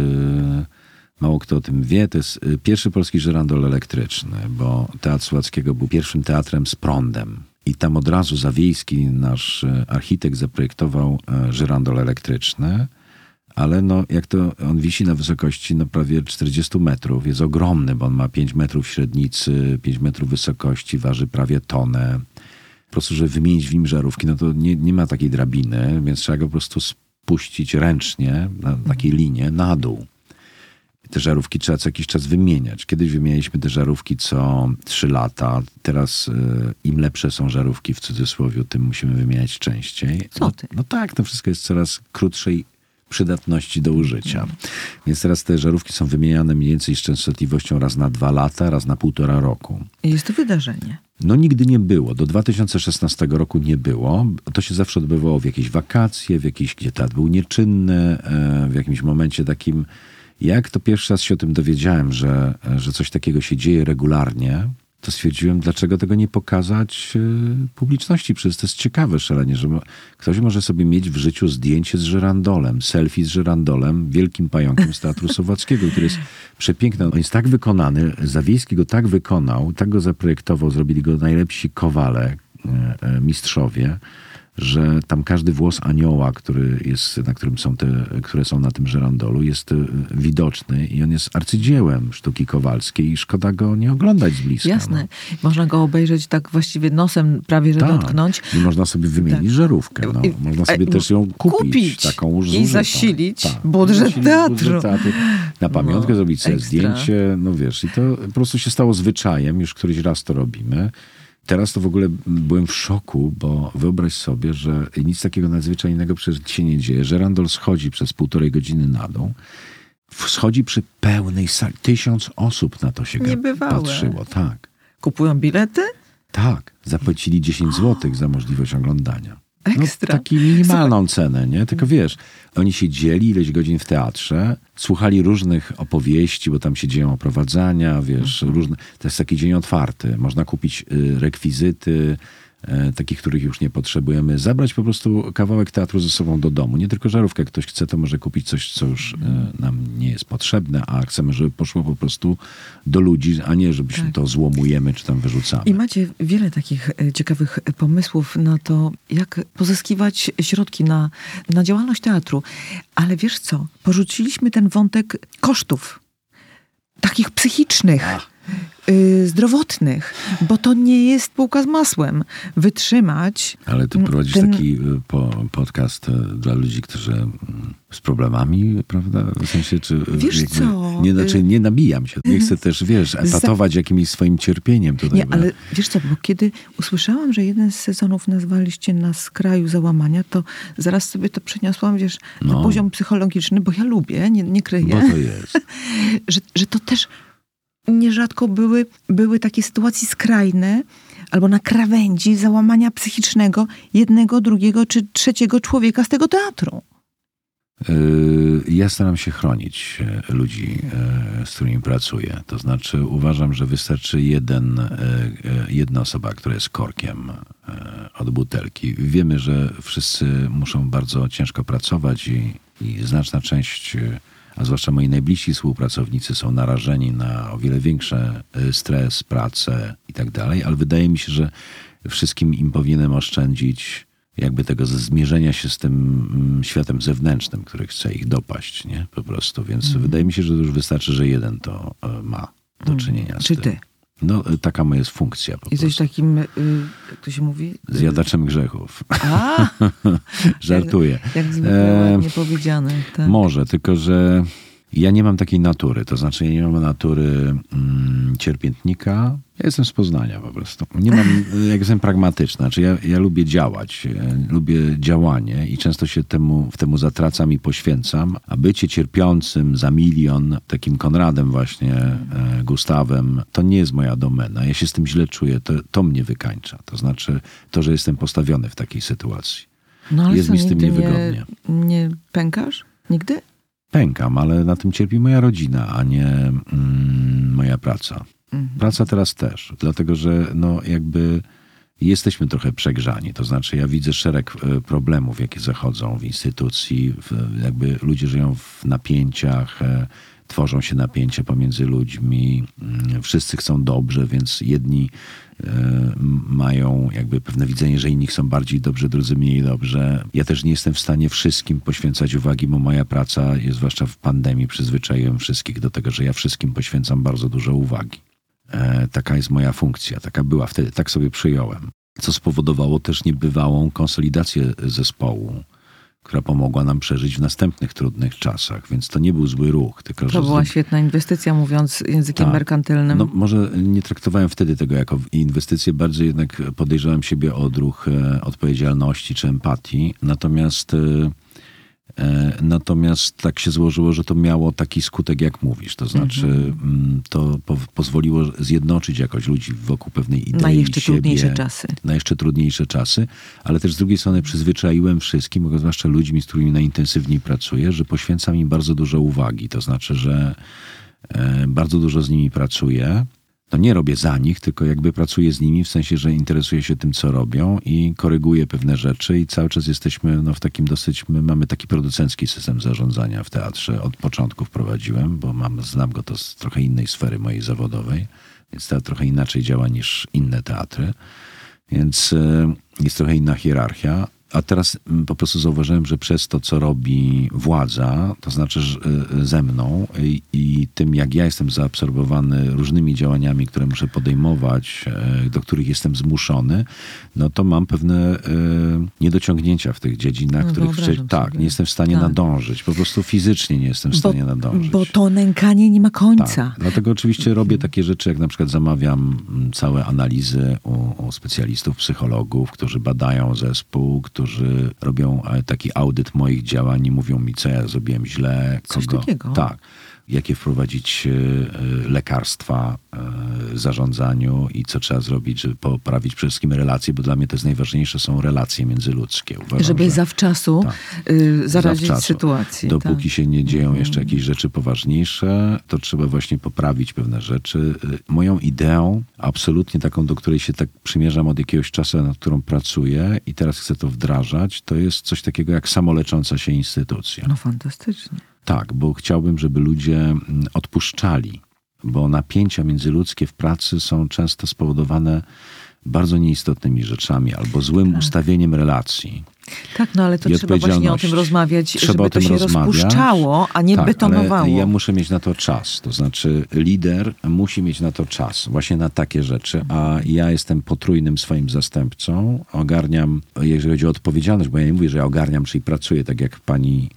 mało kto o tym wie, to jest y, pierwszy polski żerandol elektryczny, bo Teatr Słowackiego był pierwszym teatrem z prądem. I tam od razu Zawiejski, nasz y, architekt, zaprojektował y, żerandol elektryczny. Ale no, jak to on wisi na wysokości no, prawie 40 metrów, jest ogromny, bo on ma 5 metrów średnicy, 5 metrów wysokości, waży prawie tonę po prostu, żeby wymienić w nim żarówki, no to nie, nie ma takiej drabiny, więc trzeba go po prostu spuścić ręcznie na takiej linie na dół. I Te żarówki trzeba co jakiś czas wymieniać. Kiedyś wymienialiśmy te żarówki co 3 lata. Teraz y, im lepsze są żarówki w cudzysłowie, tym musimy wymieniać częściej. Co no, ty? no tak, to wszystko jest coraz krótszej przydatności do użycia. Więc teraz te żarówki są wymieniane mniej więcej z częstotliwością raz na dwa lata, raz na półtora roku. Jest to wydarzenie. No nigdy nie było. Do 2016 roku nie było. To się zawsze odbywało w jakieś wakacje, w jakiejś, gdzie teatr był nieczynny, e, w jakimś momencie takim. Jak to pierwszy raz się o tym dowiedziałem, że, że coś takiego się dzieje regularnie, to stwierdziłem, dlaczego tego nie pokazać e, publiczności. Przecież to jest ciekawe szalenie, że ktoś może sobie mieć w życiu zdjęcie z żyrandolem, selfie z żyrandolem, wielkim pająkiem z Teatru Słowackiego, który jest przepiękny. On jest tak wykonany, Zawiejski go tak wykonał, tak go zaprojektował, zrobili go najlepsi kowale, e, e, mistrzowie, że tam każdy włos anioła, który jest, na którym są te, które są na tym żerandolu, jest e, widoczny i on jest arcydziełem sztuki kowalskiej i szkoda go nie oglądać z bliska. Jasne. No. Można go obejrzeć tak właściwie nosem prawie, że Tak. dotknąć. I można sobie wymienić Tak. żarówkę. No. I- Można sobie e, też ją kupić. kupić taką już i zasilić Tak. budżet Zasilić teatru. budżet teatru. Na pamiątkę No, zrobić sobie zdjęcie. No wiesz, i to po prostu się stało zwyczajem. Już któryś raz to robimy. Teraz to w ogóle byłem w szoku, bo wyobraź sobie, że nic takiego nadzwyczajnego przecież się nie dzieje. Że Randol schodzi przez półtorej godziny na dół. Schodzi przy pełnej sali. Tysiąc osób na to się Niebywałe. patrzyło. Tak. Kupują bilety? Tak. Zapłacili 10 zł za możliwość oglądania. Ekstra. No, taki minimalną cenę, nie? Tylko wiesz, oni siedzieli ileś godzin w teatrze, słuchali różnych opowieści, bo tam się dzieją oprowadzania, wiesz, Mhm. różne... To jest taki dzień otwarty. Można kupić y, rekwizyty, takich, których już nie potrzebujemy. Zabrać po prostu kawałek teatru ze sobą do domu. Nie tylko żarówkę. Jak ktoś chce, to może kupić coś, co już e, nam nie jest potrzebne, a chcemy, żeby poszło po prostu do ludzi, a nie, żebyśmy Tak. to złomujemy czy tam wyrzucamy. I macie wiele takich e, ciekawych pomysłów na to, jak pozyskiwać środki na, na działalność teatru. Ale wiesz co? Porzuciliśmy ten wątek kosztów. Takich psychicznych, y, zdrowotnych, bo to nie jest półka z masłem. Wytrzymać. Ale ty prowadzisz ten- taki y, po, podcast y, dla ludzi, którzy mm, z problemami, prawda? W sensie, czy... y, Wiesz jakby- co? Nie, znaczy, nie nabijam się. Nie chcę też, wiesz, epatować jakimś swoim cierpieniem tutaj. Nie, ale wiesz co, bo kiedy usłyszałam, że jeden z sezonów nazwaliście nas kraju załamania, to zaraz sobie to przeniosłam, wiesz, na No. poziom psychologiczny, bo ja lubię, nie, nie kryję. Bo to jest. że, że to też nierzadko były, były takie sytuacje skrajne albo na krawędzi załamania psychicznego jednego, drugiego czy trzeciego człowieka z tego teatru. Y, Ja staram się chronić e, ludzi, e, z którymi pracuję. To znaczy uważam, że wystarczy jeden, e, jedna osoba, która jest korkiem od butelki. Wiemy, że wszyscy muszą bardzo ciężko pracować i, i znaczna część, a zwłaszcza moi najbliżsi współpracownicy są narażeni na o wiele większy stres, pracę i tak dalej, ale wydaje mi się, że wszystkim im powinienem oszczędzić jakby tego zmierzenia się z tym mm, światem zewnętrznym, który chce ich dopaść, nie? Po prostu. Więc Mhm. wydaje mi się, że już wystarczy, że jeden to e, ma do czynienia z Czy tym. ty? No, e, taka moja jest funkcja po Jesteś prostu. takim, y, jak to się mówi? Y, Zjadaczem grzechów. A, Żartuję. jak zwykle E, powiedziane. Tak. Może, tylko że ja nie mam takiej natury. To znaczy, ja nie mam natury mm, cierpiętnika. Ja jestem z Poznania po prostu. Nie mam, jak jestem pragmatyczny. Znaczy, ja, ja lubię działać, e, lubię działanie i często się temu, w temu zatracam i poświęcam. A bycie cierpiącym za milion, takim Konradem właśnie, e, Gustawem, to nie jest moja domena. Ja się z tym źle czuję. To, to mnie wykańcza. To znaczy, to, że jestem postawiony w takiej sytuacji. no, ale jest mi z tym niewygodnie. Nie, nie pękasz? Nigdy? pękam, ale na tym cierpi moja rodzina, a nie mm, moja praca. Mhm. Praca teraz też, dlatego że no jakby jesteśmy trochę przegrzani. To znaczy ja widzę szereg e, problemów, jakie zachodzą w instytucji, w, jakby ludzie żyją w napięciach, e, tworzą się napięcia pomiędzy ludźmi, mm, wszyscy chcą dobrze, więc jedni e, mają jakby pewne widzenie, że inni chcą bardziej dobrze, drudzy mniej dobrze. Ja też nie jestem w stanie wszystkim poświęcać uwagi, bo moja praca zwłaszcza w pandemii przyzwyczaiłem wszystkich do tego, że ja wszystkim poświęcam bardzo dużo uwagi. E, taka jest moja funkcja, taka była wtedy, tak sobie przyjąłem. Co spowodowało też niebywałą konsolidację zespołu, która pomogła nam przeżyć w następnych trudnych czasach, więc to nie był zły ruch. Tylko, To była zro- świetna inwestycja, mówiąc językiem Tak. merkantylnym. no, może nie traktowałem wtedy tego jako inwestycję, bardziej jednak podejrzewałem siebie o odruch e, odpowiedzialności czy empatii. Natomiast, e, natomiast tak się złożyło, że to miało taki skutek, jak mówisz. To znaczy, mm, to po, pozwoliło zjednoczyć jakoś ludzi wokół pewnej idei. na jeszcze siebie, trudniejsze czasy. na jeszcze trudniejsze czasy, ale też z drugiej strony przyzwyczaiłem wszystkim, zwłaszcza ludźmi, z którymi najintensywniej pracuję, że poświęcam im bardzo dużo uwagi. To znaczy, że e, bardzo dużo z nimi pracuję. No nie robię za nich, tylko jakby pracuję z nimi w sensie, że interesuję się tym, co robią i koryguję pewne rzeczy i cały czas jesteśmy no, w takim dosyć, my mamy taki producencki system zarządzania w teatrze. Od początku wprowadziłem, bo mam, znam go to z trochę innej sfery mojej zawodowej, więc teatr trochę inaczej działa niż inne teatry. Więc e, jest trochę inna hierarchia. A teraz mm, po prostu zauważyłem, że przez to, co robi władza, to znaczy że, e, ze mną i, i tym, jak ja jestem zaabsorbowany różnymi działaniami, które muszę podejmować, e, do których jestem zmuszony, no to mam pewne e, niedociągnięcia w tych dziedzinach, No, których wcześniej, tak, sobie. nie jestem w stanie Tak. nadążyć. Po prostu fizycznie nie jestem w Bo, stanie nadążyć. bo to nękanie nie ma końca. Tak, dlatego oczywiście robię takie rzeczy, jak na przykład zamawiam mm, całe analizy u, u specjalistów, psychologów, którzy badają zespół, którzy robią e, taki audyt moich działań i mówią mi, co ja zrobiłem źle. Coś kogo. takiego? Tak. Jakie wprowadzić e, lekarstwa e, zarządzaniu i co trzeba zrobić, żeby poprawić przede wszystkim relacje, bo dla mnie to jest najważniejsze, są relacje międzyludzkie. Uważam, Żeby że zawczasu Tak. zaradzić zawczasu. sytuacji. Dopóki tak. się nie dzieją jeszcze jakieś rzeczy poważniejsze, to trzeba właśnie poprawić pewne rzeczy. Moją ideą, absolutnie taką, do której się tak przymierzam od jakiegoś czasu, nad którą pracuję i teraz chcę to wdrażać, to jest coś takiego jak samolecząca się instytucja. No fantastycznie. Tak, bo chciałbym, żeby ludzie mm, odpuszczali, bo napięcia międzyludzkie w pracy są często spowodowane bardzo nieistotnymi rzeczami albo złym ustawieniem relacji. Tak, no ale to trzeba właśnie o tym rozmawiać, Trzeba żeby to się rozmawiać. rozpuszczało, a nie tak, betonowało. Ale ja muszę mieć na to czas. To znaczy, lider musi mieć na to czas, właśnie na takie rzeczy. A ja jestem potrójnym swoim zastępcą. Ogarniam, jeżeli chodzi o odpowiedzialność, bo ja nie mówię, że ja ogarniam, czyli pracuję, tak jak pani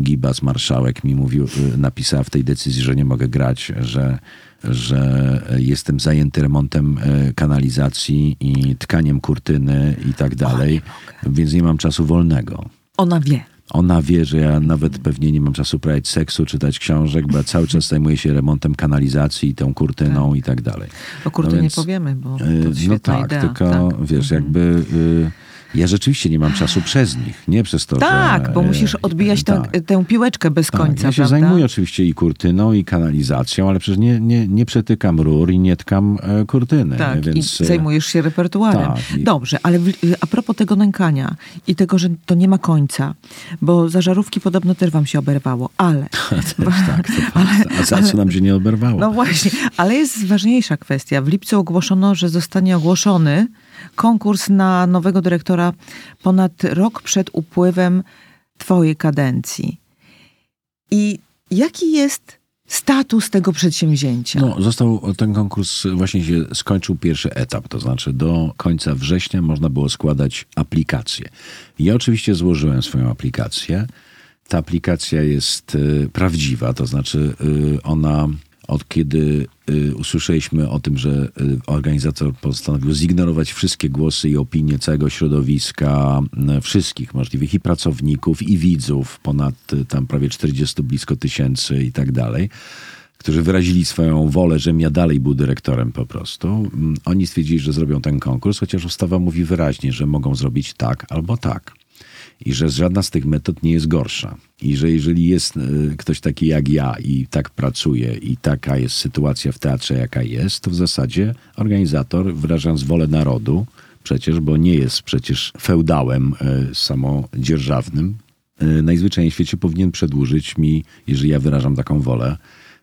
Gibas, marszałek, mi mówił, y, napisała w tej decyzji, że nie mogę grać, że że jestem zajęty remontem e, kanalizacji i tkaniem kurtyny i tak dalej, więc nie mam czasu wolnego. Ona wie. Ona wie, że ja nawet pewnie nie mam czasu prawić seksu, czytać książek, bo ja cały czas zajmuję się remontem kanalizacji, tą kurtyną i tak dalej. O kurde, No więc, powiemy, bo to E, świetna No tak, idea. tylko tak. wiesz, jakby y, ja rzeczywiście nie mam czasu przez nich, nie przez to, że... Tak, bo musisz e, odbijać tę, tak. tę piłeczkę bez Tak, końca, ja się prawda? zajmuję oczywiście i kurtyną, i kanalizacją, ale przecież nie, nie, nie przetykam rur i nie tkam e, kurtyny. Tak, więc, i e, zajmujesz się repertuarem. tak, i- Dobrze, ale a propos tego nękania i tego, że to nie ma końca, bo za żarówki podobno też wam się oberwało, ale... tak, to prawda. A za co nam się nie oberwało? No właśnie, ale jest ważniejsza kwestia. W lipcu ogłoszono, że zostanie ogłoszony konkurs na nowego dyrektora ponad rok przed upływem twojej kadencji. I jaki jest status tego przedsięwzięcia? No, został ten konkurs, właśnie się skończył pierwszy etap, to znaczy do końca września można było składać aplikację. Ja oczywiście złożyłem swoją aplikację. Ta aplikacja jest y, prawdziwa, to znaczy y, ona od kiedy usłyszeliśmy o tym, że y, organizator postanowił zignorować wszystkie głosy i opinie całego środowiska, y, wszystkich możliwych i pracowników, i widzów, ponad y, tam prawie 40 blisko tysięcy i tak dalej, którzy wyrazili swoją wolę, żebym ja dalej był dyrektorem po prostu. Mm, Oni stwierdzili, że zrobią ten konkurs, chociaż ustawa mówi wyraźnie, że mogą zrobić tak albo tak. I że żadna z tych metod nie jest gorsza. I że jeżeli jest y, ktoś taki jak ja i tak pracuje i taka jest sytuacja w teatrze, jaka jest, to w zasadzie organizator, wyrażając wolę narodu, przecież, bo nie jest przecież feudałem y, samodzierżawnym, y, najzwyczajniej w świecie powinien przedłużyć mi, jeżeli ja wyrażam taką wolę,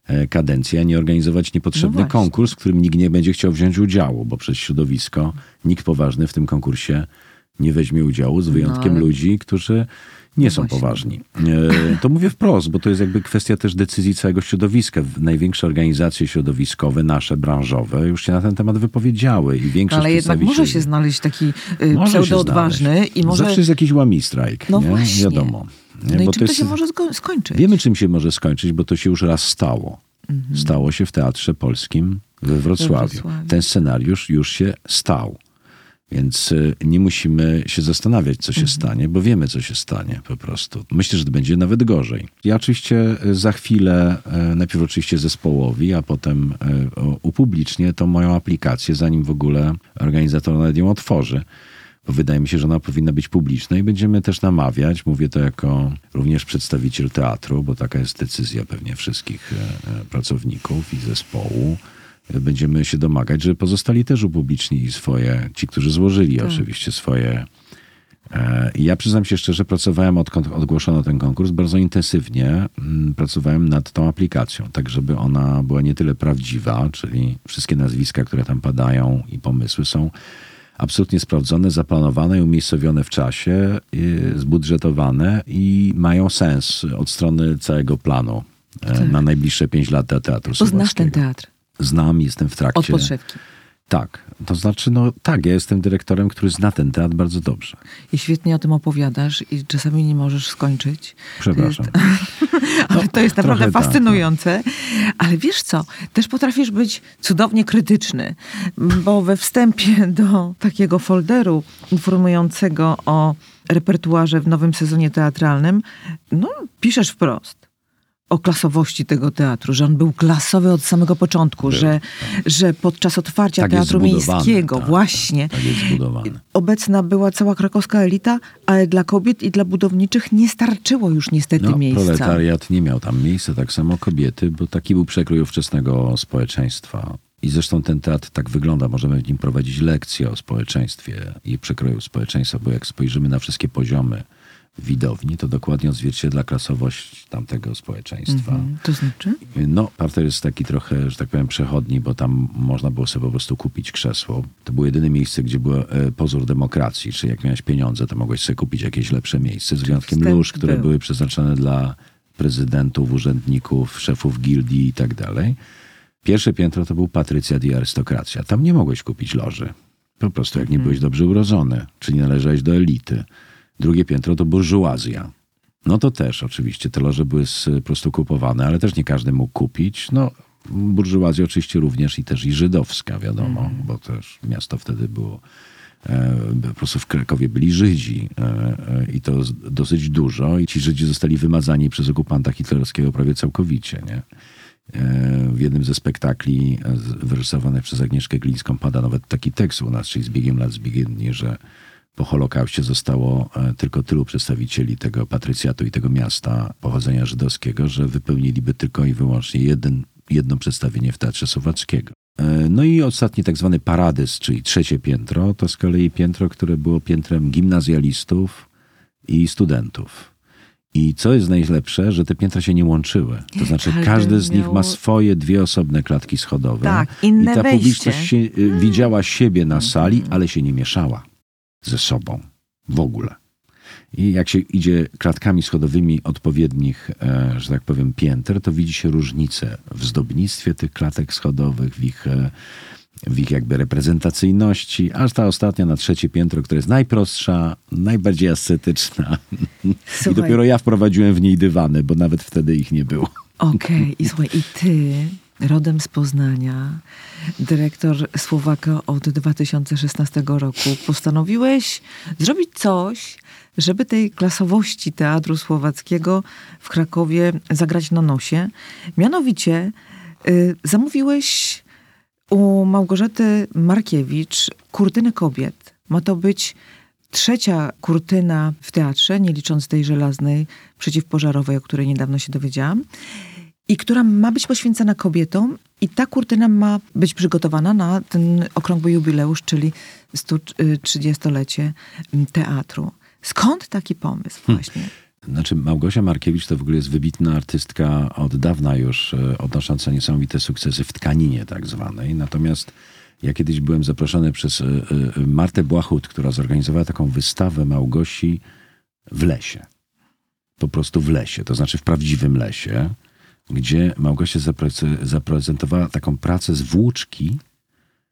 e, kadencję, a nie organizować niepotrzebny No konkurs, w którym nikt nie będzie chciał wziąć udziału, bo przez środowisko nikt poważny w tym konkursie nie weźmie udziału, z wyjątkiem ale- ludzi, którzy nie są właśnie. poważni. E, To mówię wprost, bo to jest jakby kwestia też decyzji całego środowiska. Największe organizacje środowiskowe, nasze branżowe, już się na ten temat wypowiedziały i większość ale jednak może się znaleźć taki się pseudoodważny i może... Zawsze jest jakiś łamistrajk, No nie? właśnie. Wiadomo. Nie? No i Bo czym to, jest- się może sko- skończyć? Wiemy, czym się może skończyć, bo to się już raz stało. Mhm. Stało się w Teatrze Polskim we Wrocławiu. Wrocławiu. Ten scenariusz już się stał. Więc y, nie musimy się zastanawiać, co się Mhm. stanie, bo wiemy, co się stanie po prostu. Myślę, że to będzie nawet gorzej. Ja oczywiście y, za chwilę, y, najpierw oczywiście zespołowi, a potem upublicznię tą moją aplikację, zanim w ogóle organizator nawet ją otworzy bo wydaje mi się, że ona powinna być publiczna i będziemy też namawiać, mówię to jako również przedstawiciel teatru, bo taka jest decyzja pewnie wszystkich pracowników i zespołu. Będziemy się domagać, żeby pozostali też upublicznili swoje, ci, którzy złożyli oczywiście swoje. e, Ja przyznam się szczerze, pracowałem odkąd ogłoszono ten konkurs bardzo intensywnie. mm, Pracowałem nad tą aplikacją, tak żeby ona była nie tyle prawdziwa, czyli wszystkie nazwiska, które tam padają i pomysły są absolutnie sprawdzone, zaplanowane i umiejscowione w czasie, zbudżetowane i mają sens od strony całego planu e, na najbliższe pięć lat dla Teatru Bo znasz ten teatr Znam, jestem w trakcie. od podszewki. Tak, to znaczy, no tak, ja jestem dyrektorem, który zna ten teatr bardzo dobrze. I świetnie o tym opowiadasz i czasami nie możesz skończyć. Przepraszam. Ale to jest naprawdę trochę tak, fascynujące. Ale wiesz co, też potrafisz być cudownie krytyczny, bo we wstępie do takiego folderu informującego o repertuarze w nowym sezonie teatralnym, no piszesz wprost. O klasowości tego teatru, że on był klasowy od samego początku, Był, że, że podczas otwarcia Tak Teatru Miejskiego tak, właśnie Tak obecna była cała krakowska elita, ale dla kobiet i dla budowniczych nie starczyło już niestety No, miejsca. proletariat nie miał tam miejsca, tak samo kobiety, bo taki był przekrój ówczesnego społeczeństwa. I zresztą ten teatr tak wygląda. Możemy w nim prowadzić lekcje o społeczeństwie i przekroju społeczeństwa, bo jak spojrzymy na wszystkie poziomy widowni, to dokładnie odzwierciedla klasowość tamtego społeczeństwa. Mhm. To znaczy? No, parter jest taki trochę, że tak powiem, przechodni, bo tam można było sobie po prostu kupić krzesło. To było jedyne miejsce, gdzie był e, pozór demokracji, czyli jak miałeś pieniądze, to mogłeś sobie kupić jakieś lepsze miejsce, z wyjątkiem lóż, które był. były przeznaczone dla prezydentów, urzędników, szefów gildii i tak dalej. Pierwsze piętro to był patrycjat i arystokracja. Tam nie mogłeś kupić loży. Po prostu jak nie byłeś dobrze urodzony, czy nie należałeś do elity. Drugie piętro to burżuazja. No to też oczywiście te loże były po prostu kupowane, ale też nie każdy mógł kupić. No, burżuazja oczywiście również i też i żydowska, wiadomo, bo też miasto wtedy było e, po prostu w Krakowie byli Żydzi e, e, i to dosyć dużo i ci Żydzi zostali wymazani przez okupanta hitlerowskiego prawie całkowicie, nie? W jednym ze spektakli wyrysowanych przez Agnieszkę Glińską pada nawet taki tekst u nas, czyli z biegiem lat, z biegiem dni, że po Holokauście zostało e, tylko tylu przedstawicieli tego patrycjatu i tego miasta pochodzenia żydowskiego, że wypełniliby tylko i wyłącznie jeden, jedno przedstawienie w Teatrze Słowackiego. E, No i ostatni tak zwany paradys, czyli trzecie piętro, to z kolei piętro, które było piętrem gimnazjalistów i studentów. I co jest najlepsze, że te piętra się nie łączyły. To znaczy Każdy z nich miał- ma swoje dwie osobne klatki schodowe. Tak, I inne ta wejście. publiczność się, y, widziała siebie na sali, ale się nie mieszała ze sobą w ogóle. I jak się idzie klatkami schodowymi odpowiednich, e, że tak powiem, pięter, to widzi się różnice w zdobnictwie tych klatek schodowych, w ich, e, w ich jakby reprezentacyjności, aż ta ostatnia na trzecie piętro, która jest najprostsza, najbardziej ascetyczna. I Słuchaj. dopiero ja wprowadziłem w niej dywany, bo nawet wtedy ich nie było. Okej, i słuchaj, i ty, rodem z Poznania, dyrektor Słowaka od 2016 roku, postanowiłeś zrobić coś, żeby tej klasowości Teatru Słowackiego w Krakowie zagrać na nosie. Mianowicie y, zamówiłeś u Małgorzaty Markiewicz kurtynę kobiet. Ma to być trzecia kurtyna w teatrze, nie licząc tej żelaznej przeciwpożarowej, o której niedawno się dowiedziałam. I która ma być poświęcona kobietom, i ta kurtyna ma być przygotowana na ten okrągły jubileusz, czyli 130-lecie teatru. Skąd taki pomysł właśnie? Znaczy, Małgosia Markiewicz to w ogóle jest wybitna artystka od dawna już, e, odnosząca niesamowite sukcesy w tkaninie tak zwanej. Natomiast ja kiedyś byłem zaproszony przez e, e, Martę Błachut, która zorganizowała taką wystawę Małgosi w lesie. Po prostu w lesie, to znaczy w prawdziwym lesie, gdzie Małgosia zapre- zaprezentowała taką pracę z włóczki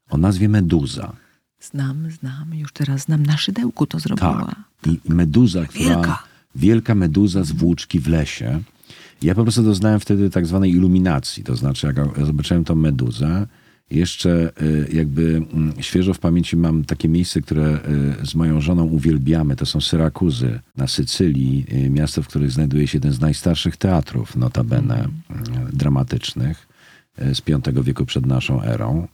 o nazwie Meduza. Znam, znam, już teraz znam. Na szydełku to zrobiła. Tak. I meduza, która... Wielka. Wielka meduza z włóczki w lesie. Ja po prostu doznałem wtedy tak zwanej iluminacji. To znaczy, jak ja zobaczyłem tą meduzę, jeszcze y, jakby mm, świeżo w pamięci mam takie miejsce, które y, z moją żoną uwielbiamy. To są Syrakuzy na Sycylii, y, miasto, w którym znajduje się jeden z najstarszych teatrów, notabene y, dramatycznych y, z V wieku przed naszą erą.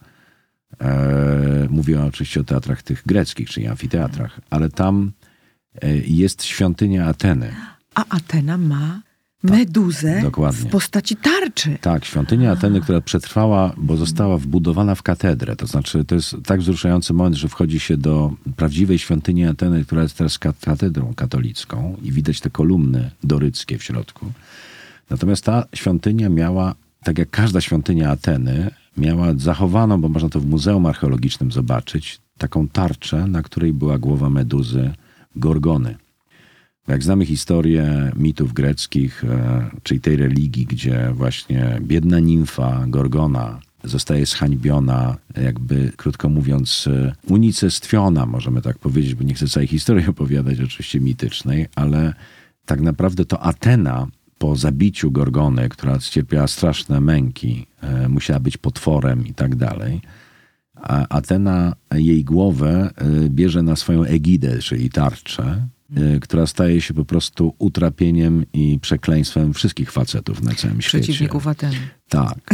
E, mówię oczywiście o teatrach tych greckich, czyli amfiteatrach, ale tam e, jest świątynia Ateny. A Atena ma meduzę Tak, dokładnie. w postaci tarczy. Tak, świątynia Ateny, która przetrwała, bo została wbudowana w katedrę. To znaczy, to jest tak wzruszający moment, że wchodzi się do prawdziwej świątyni Ateny, która jest teraz kat- katedrą katolicką i widać te kolumny doryckie w środku. Natomiast ta świątynia miała, tak jak każda świątynia Ateny, miała zachowaną, bo można to w Muzeum Archeologicznym zobaczyć, taką tarczę, na której była głowa meduzy Gorgony. Jak znamy historię mitów greckich, e, czyli tej religii, gdzie właśnie biedna nimfa Gorgona zostaje zhańbiona, jakby krótko mówiąc, e, unicestwiona, możemy tak powiedzieć, bo nie chcę całej historii opowiadać, oczywiście mitycznej, ale tak naprawdę to Atena po zabiciu Gorgony, która cierpiała straszne męki, e, musiała być potworem i tak dalej. A Atena jej głowę bierze na swoją egidę, czyli tarczę która staje się po prostu utrapieniem i przekleństwem wszystkich facetów na całym świecie. Przeciwników Ateny. Tak.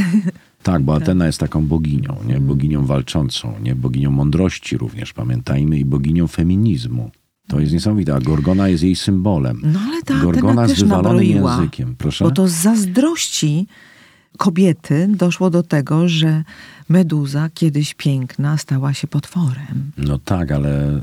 Tak, bo Atena jest taką boginią, nie? Boginią walczącą, nie? Boginią mądrości również, pamiętajmy, i boginią feminizmu. To jest niesamowite, a Gorgona jest jej symbolem. No ale ta Gorgona Atena z też wywalonym nabroiła, językiem. Proszę? Bo to z zazdrości kobiety doszło do tego, że Meduza, kiedyś piękna, stała się potworem. No tak, ale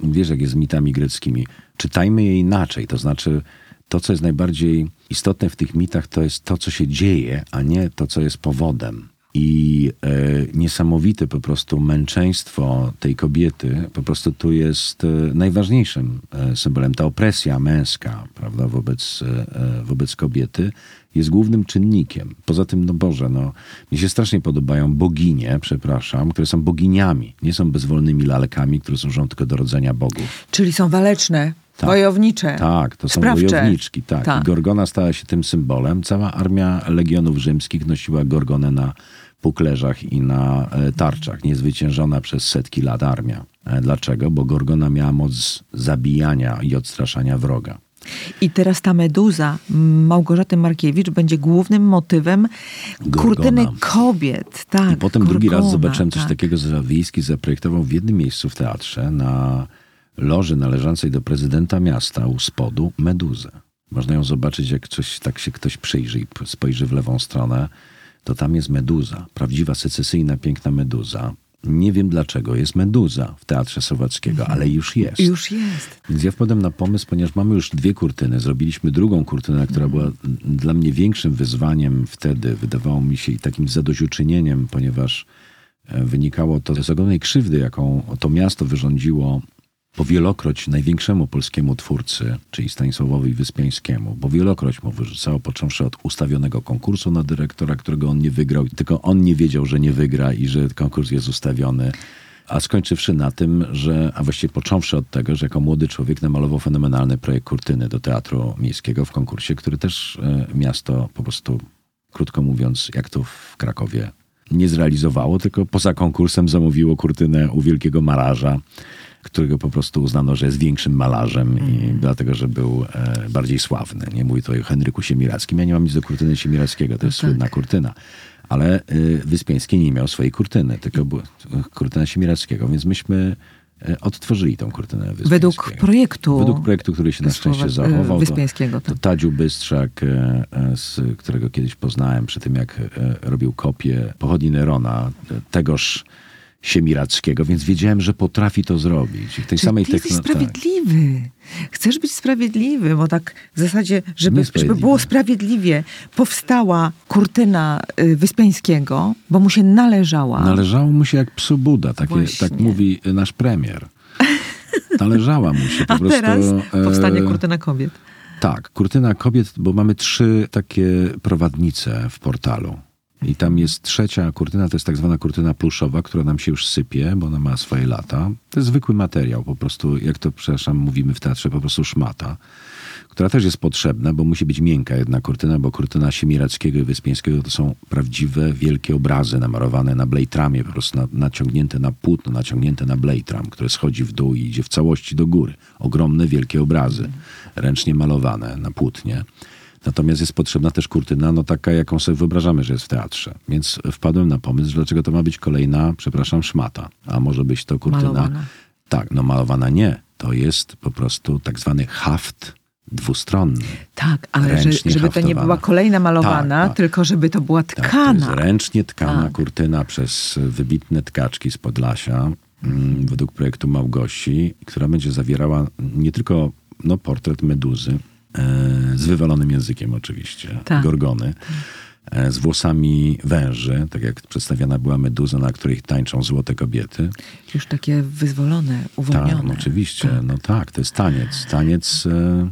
wiesz, jak jest z mitami greckimi. Czytajmy je inaczej. To znaczy, to, co jest najbardziej istotne w tych mitach, to jest to, co się dzieje, a nie to, co jest powodem. I e, niesamowite po prostu męczeństwo tej kobiety po prostu tu jest e, najważniejszym e, symbolem. Ta opresja męska, prawda, wobec, e, e, wobec kobiety jest głównym czynnikiem. Poza tym, no Boże, no, mi się strasznie podobają boginie, przepraszam, które są boginiami. Nie są bezwolnymi lalkami, które służą tylko do rodzenia bogów. Czyli są waleczne, Tak. wojownicze. Tak, to są Sprawcze. wojowniczki. Tak. Tak. I Gorgona stała się tym symbolem. Cała armia legionów rzymskich nosiła Gorgonę na puklerzach i na e, tarczach. Niezwyciężona przez setki lat armia. E, Dlaczego? Bo Gorgona miała moc zabijania i odstraszania wroga. I teraz ta Meduza Małgorzaty Markiewicz będzie głównym motywem kurtyny kobiet. Tak, I potem drugi raz Gorgona, zobaczyłem coś tak. takiego, że Wiejski zaprojektował w jednym miejscu w teatrze na loży należącej do prezydenta miasta u spodu meduzę. Można ją zobaczyć, jak coś, tak się ktoś przyjrzy i spojrzy w lewą stronę, to tam jest meduza. Prawdziwa, secesyjna, piękna meduza. Nie wiem dlaczego jest meduza w Teatrze Słowackiego, ale już jest. Już jest. Więc ja wpadłem na pomysł, ponieważ mamy już dwie kurtyny. Zrobiliśmy drugą kurtynę, która była dla mnie większym wyzwaniem wtedy. Wydawało mi się i takim zadośćuczynieniem, ponieważ e, wynikało to z ogromnej krzywdy, jaką to miasto wyrządziło powielokroć największemu polskiemu twórcy, czyli Stanisławowi Wyspiańskiemu, bo wielokroć mu wyrzucało, począwszy od ustawionego konkursu na dyrektora, którego on nie wygrał, tylko on nie wiedział, że nie wygra i że konkurs jest ustawiony. A skończywszy na tym, że, a właściwie począwszy od tego, że jako młody człowiek namalował fenomenalny projekt kurtyny do Teatru Miejskiego w konkursie, który też e, miasto po prostu, krótko mówiąc, jak to w Krakowie, nie zrealizowało, tylko poza konkursem zamówiło kurtynę u wielkiego malarza, którego po prostu uznano, że jest większym malarzem i dlatego, że był e, bardziej sławny. Nie mówię tutaj o Henryku Siemirackim. Ja nie mam nic do kurtyny Siemirackiego, to jest słynna kurtyna. Ale y, Wyspiański nie miał swojej kurtyny, tylko była kurtyna Siemirackiego, więc myśmy e, odtworzyli tą kurtynę Wyspiańskiego. Według projektu. Według projektu, który się na szczęście zachował. Wyspiańskiego, To, to tak. Tadziu Bystrzak, e, e, z którego kiedyś poznałem przy tym, jak e, robił kopię pochodni Nerona, e, tegoż Siemirackiego, więc wiedziałem, że potrafi to zrobić. I w tej Czyli samej ty jesteś techno- tak. sprawiedliwy. Chcesz być sprawiedliwy, bo tak w zasadzie, żeby, żeby było sprawiedliwie, powstała kurtyna y, Wyspiańskiego, bo mu się należała. Należało mu się jak psu Buda, takie, Właśnie. tak mówi nasz premier. Należała mu się po A prostu. teraz e, powstanie kurtyna kobiet. Tak, kurtyna kobiet, bo mamy trzy takie prowadnice w portalu. I tam jest trzecia kurtyna, to jest tak zwana kurtyna pluszowa, która nam się już sypie, bo ona ma swoje lata. To jest zwykły materiał, po prostu, jak to, przepraszam, mówimy w teatrze, po prostu szmata, która też jest potrzebna, bo musi być miękka jedna kurtyna, bo kurtyna Siemirackiego i Wyspiańskiego to są prawdziwe, wielkie obrazy namarowane na blejtramie, po prostu na, naciągnięte na płótno, naciągnięte na blejtram, które schodzi w dół i idzie w całości do góry. Ogromne, wielkie obrazy, ręcznie malowane na płótnie. Natomiast jest potrzebna też kurtyna, no taka, jaką sobie wyobrażamy, że jest w teatrze. Więc wpadłem na pomysł, dlaczego to ma być kolejna, przepraszam, szmata. A może być to kurtyna... Malowana. Tak, no malowana nie. To jest po prostu tak zwany haft dwustronny. Tak, ale że, Ręcznie żeby to nie haftowana. była kolejna malowana, Tak, tak. tylko żeby to była Tak, to tkana. ręcznie tkana Tak. kurtyna przez wybitne tkaczki z Podlasia, mm, według projektu Małgosi, która będzie zawierała nie tylko no, portret meduzy, z wywalonym językiem oczywiście, Tak. gorgony, e, z włosami węży, tak jak przedstawiana była meduza, na której tańczą złote kobiety. Już takie wyzwolone, uwolnione. Tak, no oczywiście. No tak, to jest taniec. Taniec e,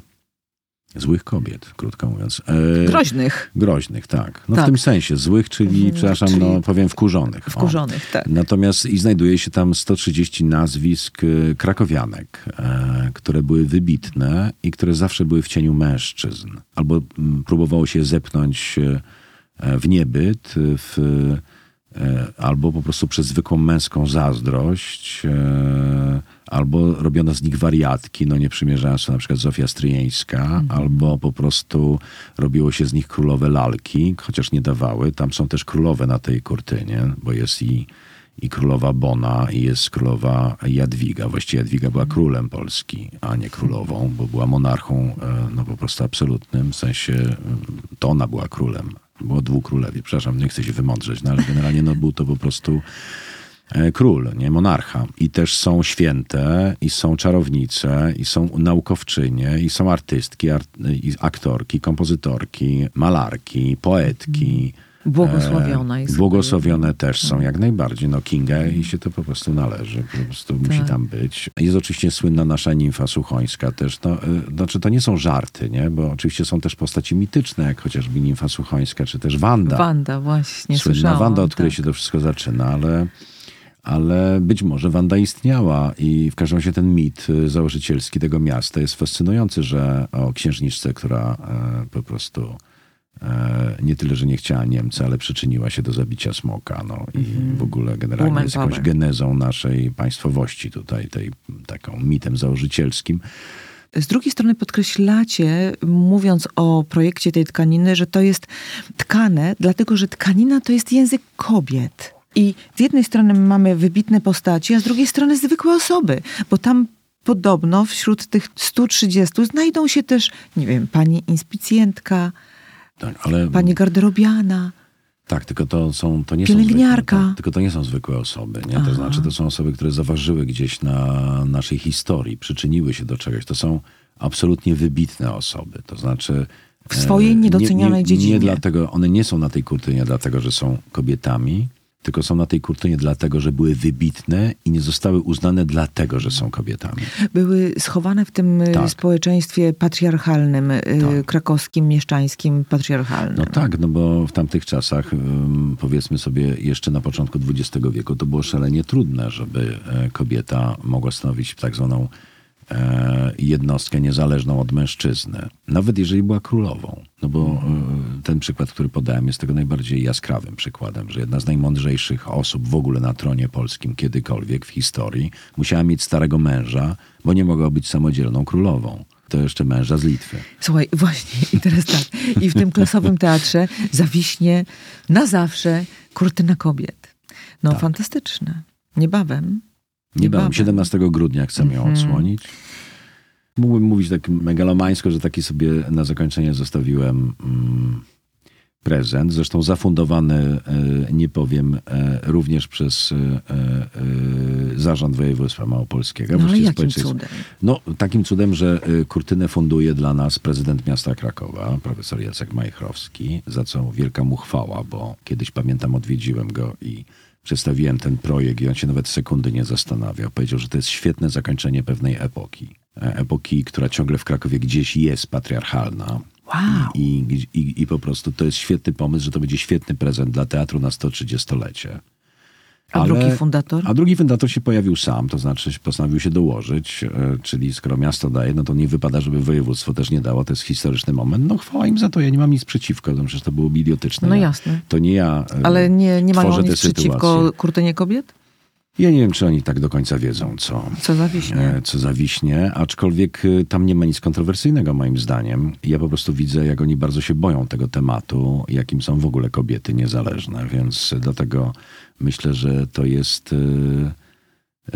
złych kobiet, krótko mówiąc. E, Groźnych, Groźnych, tak. No Tak. w tym sensie złych, czyli, Mhm, przepraszam, czyli no powiem wkurzonych. O. wkurzonych, tak. Natomiast i znajduje się tam 130 nazwisk e, krakowianek, e, które były wybitne i które zawsze były w cieniu mężczyzn. Albo mm, próbowało się zepchnąć e, w niebyt, w, albo po prostu przez zwykłą męską zazdrość, e, albo robiono z nich wariatki, no nie przymierzając na przykład Zofia Stryjeńska, Mhm. albo po prostu robiło się z nich królowe lalki, chociaż nie dawały. Tam są też królowe na tej kurtynie, bo jest i, i królowa Bona, i jest królowa Jadwiga. Właściwie Jadwiga była Mhm. królem Polski, a nie królową, bo była monarchą e, no po prostu absolutnym, w sensie e, to ona była królem. Było dwóch królewi, przepraszam, nie chcę się wymądrzeć, no ale generalnie no, był to po prostu e, król, nie monarcha. I też są święte, i są czarownice, i są naukowczynie, i są artystki, art, i aktorki, kompozytorki, malarki, poetki. E, jest Błogosławione też są jak najbardziej. No Kinga i się to po prostu należy. Po prostu musi Tak. tam być. Jest oczywiście słynna nasza nimfa suchońska też. No, y, znaczy to nie są żarty, nie? Bo oczywiście są też postaci mityczne, jak chociażby nimfa suchońska, czy też Wanda. Wanda, właśnie, Słynna słyszałam. Wanda, od której tak. się to wszystko zaczyna, ale, ale być może Wanda istniała i w każdym razie ten mit y, założycielski tego miasta jest fascynujący, że o księżniczce, która e, po prostu e, nie tyle, że nie chciała Niemcy, ale przyczyniła się do zabicia smoka. No, I w ogóle generalnie Woman jest jakąś genezą naszej państwowości tutaj, tej taką mitem założycielskim. Z drugiej strony podkreślacie, mówiąc o projekcie tej tkaniny, że to jest tkane, dlatego że tkanina to jest język kobiet. I z jednej strony mamy wybitne postaci, a z drugiej strony zwykłe osoby, bo tam podobno wśród tych 130 znajdą się też, nie wiem, pani inspicjentka, Tak, ale pani garderobiana. Tak, tylko to są, to nie są zwykłe, to, tylko to nie są zwykłe osoby, nie? To znaczy to są osoby, które zaważyły gdzieś na naszej historii, przyczyniły się do czegoś. To są absolutnie wybitne osoby. To znaczy W swojej e, niedocenianej nie, nie, dziedzinie. Nie dlatego, one nie są na tej kurtynie dlatego, że są kobietami, tylko są na tej kurtynie dlatego, że były wybitne i nie zostały uznane dlatego, że są kobietami. Były schowane w tym y, Tak. społeczeństwie patriarchalnym, y, Tak. krakowskim, mieszczańskim, patriarchalnym. No tak, no bo w tamtych czasach, powiedzmy sobie jeszcze na początku XX wieku, to było szalenie trudne, żeby e, kobieta mogła stanowić tak zwaną jednostkę niezależną od mężczyzny. Nawet jeżeli była królową. No bo e, ten przykład, który podałem, jest tego najbardziej jaskrawym przykładem, że jedna z najmądrzejszych osób w ogóle na tronie polskim kiedykolwiek w historii musiała mieć starego męża, bo nie mogła być samodzielną królową. To jeszcze męża z Litwy. Słuchaj, właśnie, i teraz tak. I w tym klasowym teatrze zawiśnie na zawsze kurtyna kobiet. No Tak. fantastyczne. Niebawem. Niebawem, 17 grudnia chcemy ją Mhm. odsłonić. Mógłbym mówić tak megalomańsko, że taki sobie na zakończenie zostawiłem mm, prezent, zresztą zafundowany, e, nie powiem, e, również przez e, e, Zarząd Województwa Małopolskiego. No jakim cudem? No, takim cudem, że e, kurtynę funduje dla nas prezydent miasta Krakowa, profesor Jacek Majchrowski, za co wielka mu chwała, bo kiedyś pamiętam, odwiedziłem go i przedstawiłem ten projekt i on się nawet sekundy nie zastanawiał. Powiedział, że to jest świetne zakończenie pewnej epoki. E, Epoki, która ciągle w Krakowie gdzieś jest patriarchalna. Wow. I, i, i, I po prostu to jest świetny pomysł, że to będzie świetny prezent dla teatru na 130-lecie. A Ale- drugi fundator? A drugi fundator się pojawił sam, to znaczy postanowił się dołożyć, e, czyli skoro miasto daje, no to nie wypada, żeby województwo też nie dało, to jest historyczny moment. No chwała im za to, ja nie mam nic przeciwko, no przecież to byłoby idiotyczne. No ja, jasne. To nie ja e, Ale nie, nie mają nic przeciwko kurtynie kobiet? Ja nie wiem, czy oni tak do końca wiedzą, co, Co zawiśnie? e, co zawiśnie, aczkolwiek tam nie ma nic kontrowersyjnego moim zdaniem. Ja po prostu widzę, jak oni bardzo się boją tego tematu, jakim są w ogóle kobiety niezależne, więc dlatego myślę, że to jest e,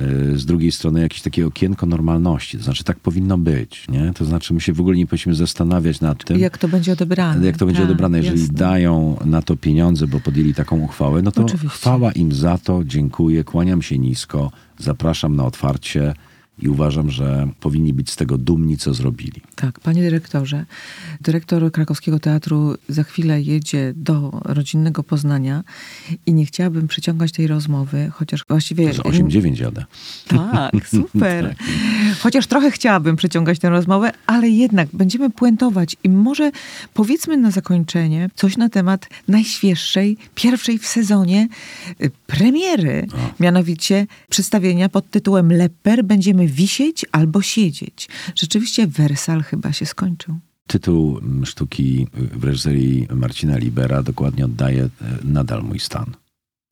e, z drugiej strony jakieś takie okienko normalności, to znaczy tak powinno być, nie? To znaczy my się w ogóle nie powinniśmy zastanawiać nad tym, Jak to będzie odebrane? jak to będzie Tak, odebrane. Jeżeli jasne. dają na to pieniądze, bo podjęli taką uchwałę, no to Oczywiście. chwała im za to, dziękuję, kłaniam się nisko, zapraszam na otwarcie i uważam, że powinni być z tego dumni, co zrobili. Tak, panie dyrektorze, dyrektor Krakowskiego Teatru za chwilę jedzie do rodzinnego Poznania i nie chciałabym przyciągać tej rozmowy, chociaż właściwie... Z 8-9 jadę. Tak, super. Tak. Chociaż trochę chciałabym przyciągać tę rozmowę, ale jednak będziemy puentować i może powiedzmy na zakończenie coś na temat najświeższej, pierwszej w sezonie y, premiery. Mianowicie przedstawienia pod tytułem Leper będziemy wisieć albo siedzieć. Rzeczywiście Wersal chyba się skończył. Tytuł mm, sztuki w reżyserii Marcina Libera dokładnie oddaje e, nadal mój stan.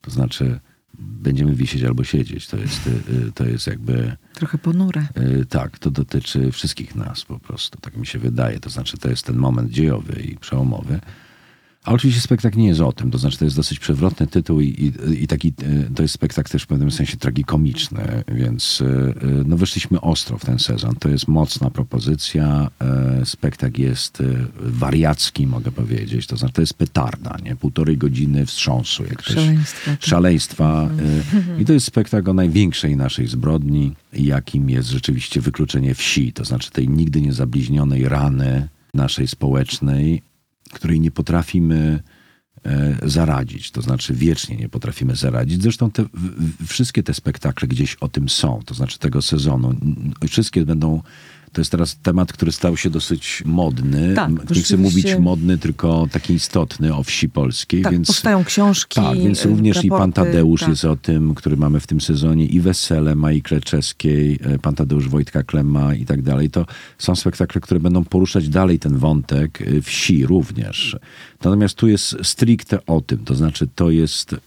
To znaczy będziemy wisieć albo siedzieć. To jest, y, to jest jakby... Trochę ponure. Y, tak, to dotyczy wszystkich nas po prostu. Tak mi się wydaje. To znaczy, to jest ten moment dziejowy i przełomowy. A oczywiście spektakl nie jest o tym, to znaczy to jest dosyć przewrotny tytuł i, i, i taki, to jest spektakl też w pewnym sensie tragikomiczny, więc no wyszliśmy ostro w ten sezon. To jest mocna propozycja, spektakl jest wariacki, mogę powiedzieć, to znaczy to jest petarda, nie? Półtorej godziny wstrząsu. Jak szaleństwa. Też, szaleństwa. I to jest spektakl o największej naszej zbrodni, jakim jest rzeczywiście wykluczenie wsi, to znaczy tej nigdy niezabliźnionej rany naszej społecznej, której nie potrafimy e, zaradzić, to znaczy wiecznie nie potrafimy zaradzić. Zresztą te, wszystkie te spektakle gdzieś o tym są, to znaczy tego sezonu. Wszystkie będą to jest teraz temat, który stał się dosyć modny. Tak, nie chcę mówić modny, tylko taki istotny o wsi polskiej. Tak, więc, powstają książki. Tak, więc również raporty, i pan Tadeusz tak. jest o tym, który mamy w tym sezonie, i Wesele Mai Kleczeskiej, e, pan Tadeusz Wojtka Klema i tak dalej. To są spektakle, które będą poruszać dalej ten wątek e, wsi również. Natomiast tu jest stricte o tym, to znaczy to jest e,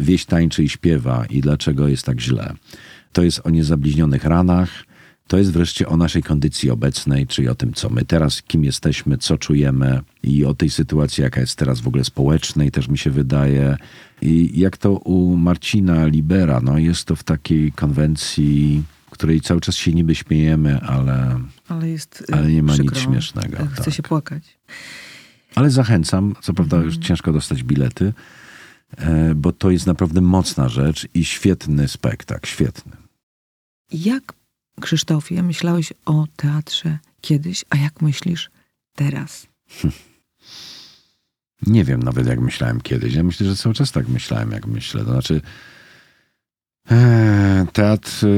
wieś tańczy i śpiewa i dlaczego jest tak źle. To jest o niezabliźnionych ranach, to jest wreszcie o naszej kondycji obecnej, czyli o tym, co my teraz, kim jesteśmy, co czujemy i o tej sytuacji, jaka jest teraz w ogóle społecznej, też mi się wydaje. I jak to u Marcina Libera, no jest to w takiej konwencji, której cały czas się niby śmiejemy, ale, ale, jest, ale nie ma przykro. nic śmiesznego. Chce tak. się płakać. Ale zachęcam, co prawda już Mhm. ciężko dostać bilety, e, bo to jest naprawdę mocna rzecz i świetny spektakl, świetny. Jak, Krzysztofie, myślałeś o teatrze kiedyś, a jak myślisz teraz? Nie wiem nawet, jak myślałem kiedyś. Ja myślę, że cały czas tak myślałem, jak myślę. To znaczy, e, teatr e,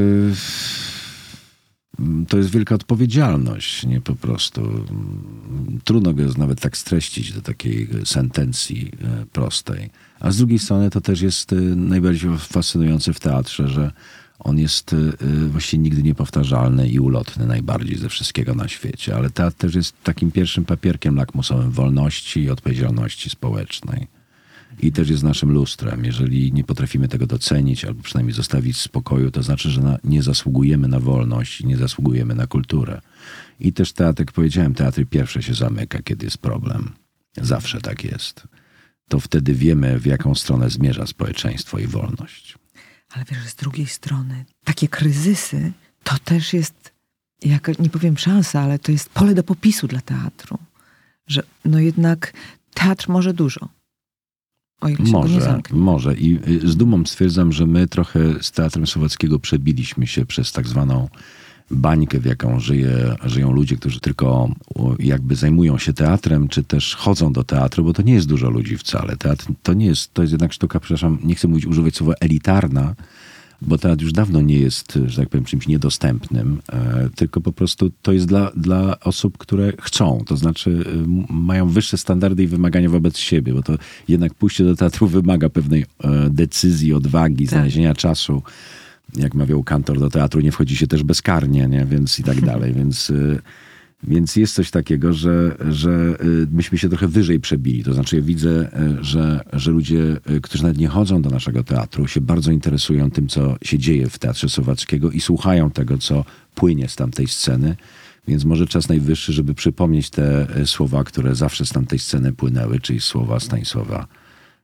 to jest wielka odpowiedzialność, nie po prostu. Trudno go nawet tak streścić do takiej sentencji e, prostej. A z drugiej strony to też jest e, najbardziej fascynujące w teatrze, że on jest e, właściwie nigdy niepowtarzalny i ulotny najbardziej ze wszystkiego na świecie. Ale teatr też jest takim pierwszym papierkiem lakmusowym wolności i odpowiedzialności społecznej. I też jest naszym lustrem. Jeżeli nie potrafimy tego docenić, albo przynajmniej zostawić w spokoju, to znaczy, że na, nie zasługujemy na wolność i nie zasługujemy na kulturę. I też teatr, jak powiedziałem, teatr pierwsze się zamyka, kiedy jest problem. Zawsze tak jest. To wtedy wiemy, w jaką stronę zmierza społeczeństwo i wolność. Ale wiesz, z drugiej strony, takie kryzysy to też jest, jak nie powiem szansa, ale to jest pole do popisu dla teatru. Że no jednak teatr może dużo. O ile Może, może. I y, z dumą stwierdzam, że my trochę z Teatrem Słowackiego przebiliśmy się przez tak zwaną bańkę, w jaką żyje, żyją ludzie, którzy tylko jakby zajmują się teatrem, czy też chodzą do teatru, bo to nie jest dużo ludzi wcale. Teatr to nie jest, to jest jednak sztuka, przepraszam, nie chcę mówić, używać słowa elitarna, bo teatr już dawno nie jest, że tak powiem, czymś niedostępnym, e, tylko po prostu to jest dla, dla osób, które chcą, to znaczy e, mają wyższe standardy i wymagania wobec siebie, bo to jednak pójście do teatru wymaga pewnej e, decyzji, odwagi, Tak. znalezienia czasu. Jak mawiał kantor, do teatru nie wchodzi się też bezkarnie, nie? więc i tak dalej, więc... e, więc jest coś takiego, że, że y, myśmy się trochę wyżej przebili. To znaczy, ja widzę, y, że, że ludzie, y, którzy nawet nie chodzą do naszego teatru, się bardzo interesują tym, co się dzieje w Teatrze Słowackiego i słuchają tego, co płynie z tamtej sceny. Więc może czas najwyższy, żeby przypomnieć te y, słowa, które zawsze z tamtej sceny płynęły, czyli słowa Stanisława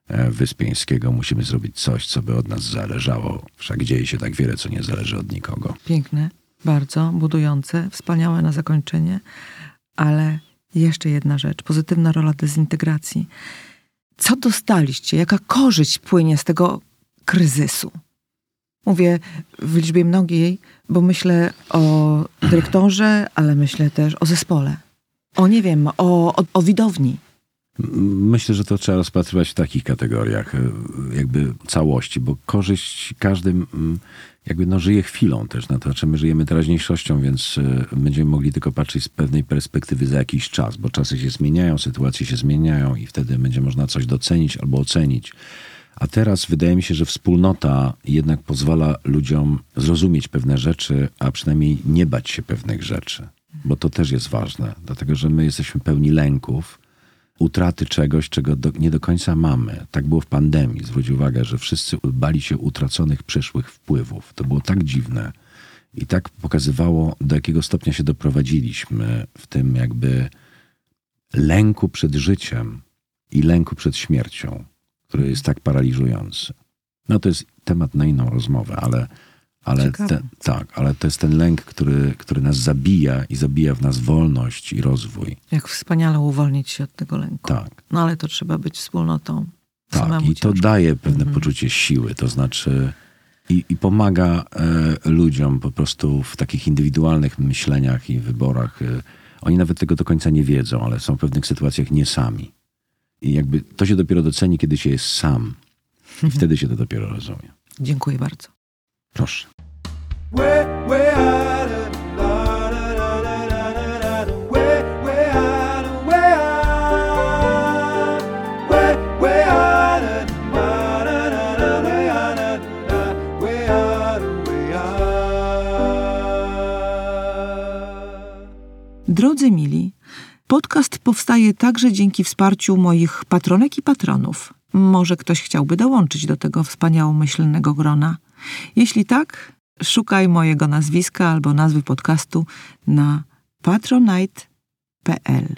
e, Wyspiańskiego. Musimy zrobić coś, co by od nas zależało. Wszak dzieje się tak wiele, co nie zależy od nikogo. Piękne, bardzo budujące, wspaniałe na zakończenie, ale jeszcze jedna rzecz, pozytywna rola dezintegracji. Co dostaliście? Jaka korzyść płynie z tego kryzysu? Mówię w liczbie mnogiej, bo myślę o dyrektorze, ale myślę też o zespole. O nie wiem, o, o, o widowni. Myślę, że to trzeba rozpatrywać w takich kategoriach, e, jakby całości, bo korzyść każdym jakby no żyje chwilą też. No to znaczy my żyjemy teraźniejszością, więc e, będziemy mogli tylko patrzeć z pewnej perspektywy za jakiś czas, bo czasy się zmieniają, sytuacje się zmieniają i wtedy będzie można coś docenić albo ocenić. A teraz wydaje mi się, że wspólnota jednak pozwala ludziom zrozumieć pewne rzeczy, a przynajmniej nie bać się pewnych rzeczy, bo to też jest ważne, dlatego że my jesteśmy pełni lęków utraty czegoś, czego do, nie do końca mamy. Tak było w pandemii. Zwróć uwagę, że wszyscy bali się utraconych przyszłych wpływów. To było tak dziwne i tak pokazywało, do jakiego stopnia się doprowadziliśmy w tym jakby lęku przed życiem i lęku przed śmiercią, który jest tak paraliżujący. No to jest temat na inną rozmowę, ale, ale te, tak, ale to jest ten lęk, który, który nas zabija i zabija w nas wolność i rozwój. Jak wspaniale uwolnić się od tego lęku. Tak. No ale to trzeba być wspólnotą. Tak, i to daje pewne mhm. poczucie siły, to znaczy i, i pomaga e, ludziom po prostu w takich indywidualnych myśleniach i wyborach. E, oni nawet tego do końca nie wiedzą, ale są w pewnych sytuacjach nie sami. I jakby to się dopiero doceni, kiedy się jest sam. I wtedy się to dopiero rozumie. Dziękuję bardzo. Proszę. Drodzy mili, podcast powstaje także dzięki wsparciu moich patronek i patronów. Może ktoś chciałby dołączyć do tego wspaniałomyślnego grona. Jeśli tak, szukaj mojego nazwiska albo nazwy podcastu na patronite.pl.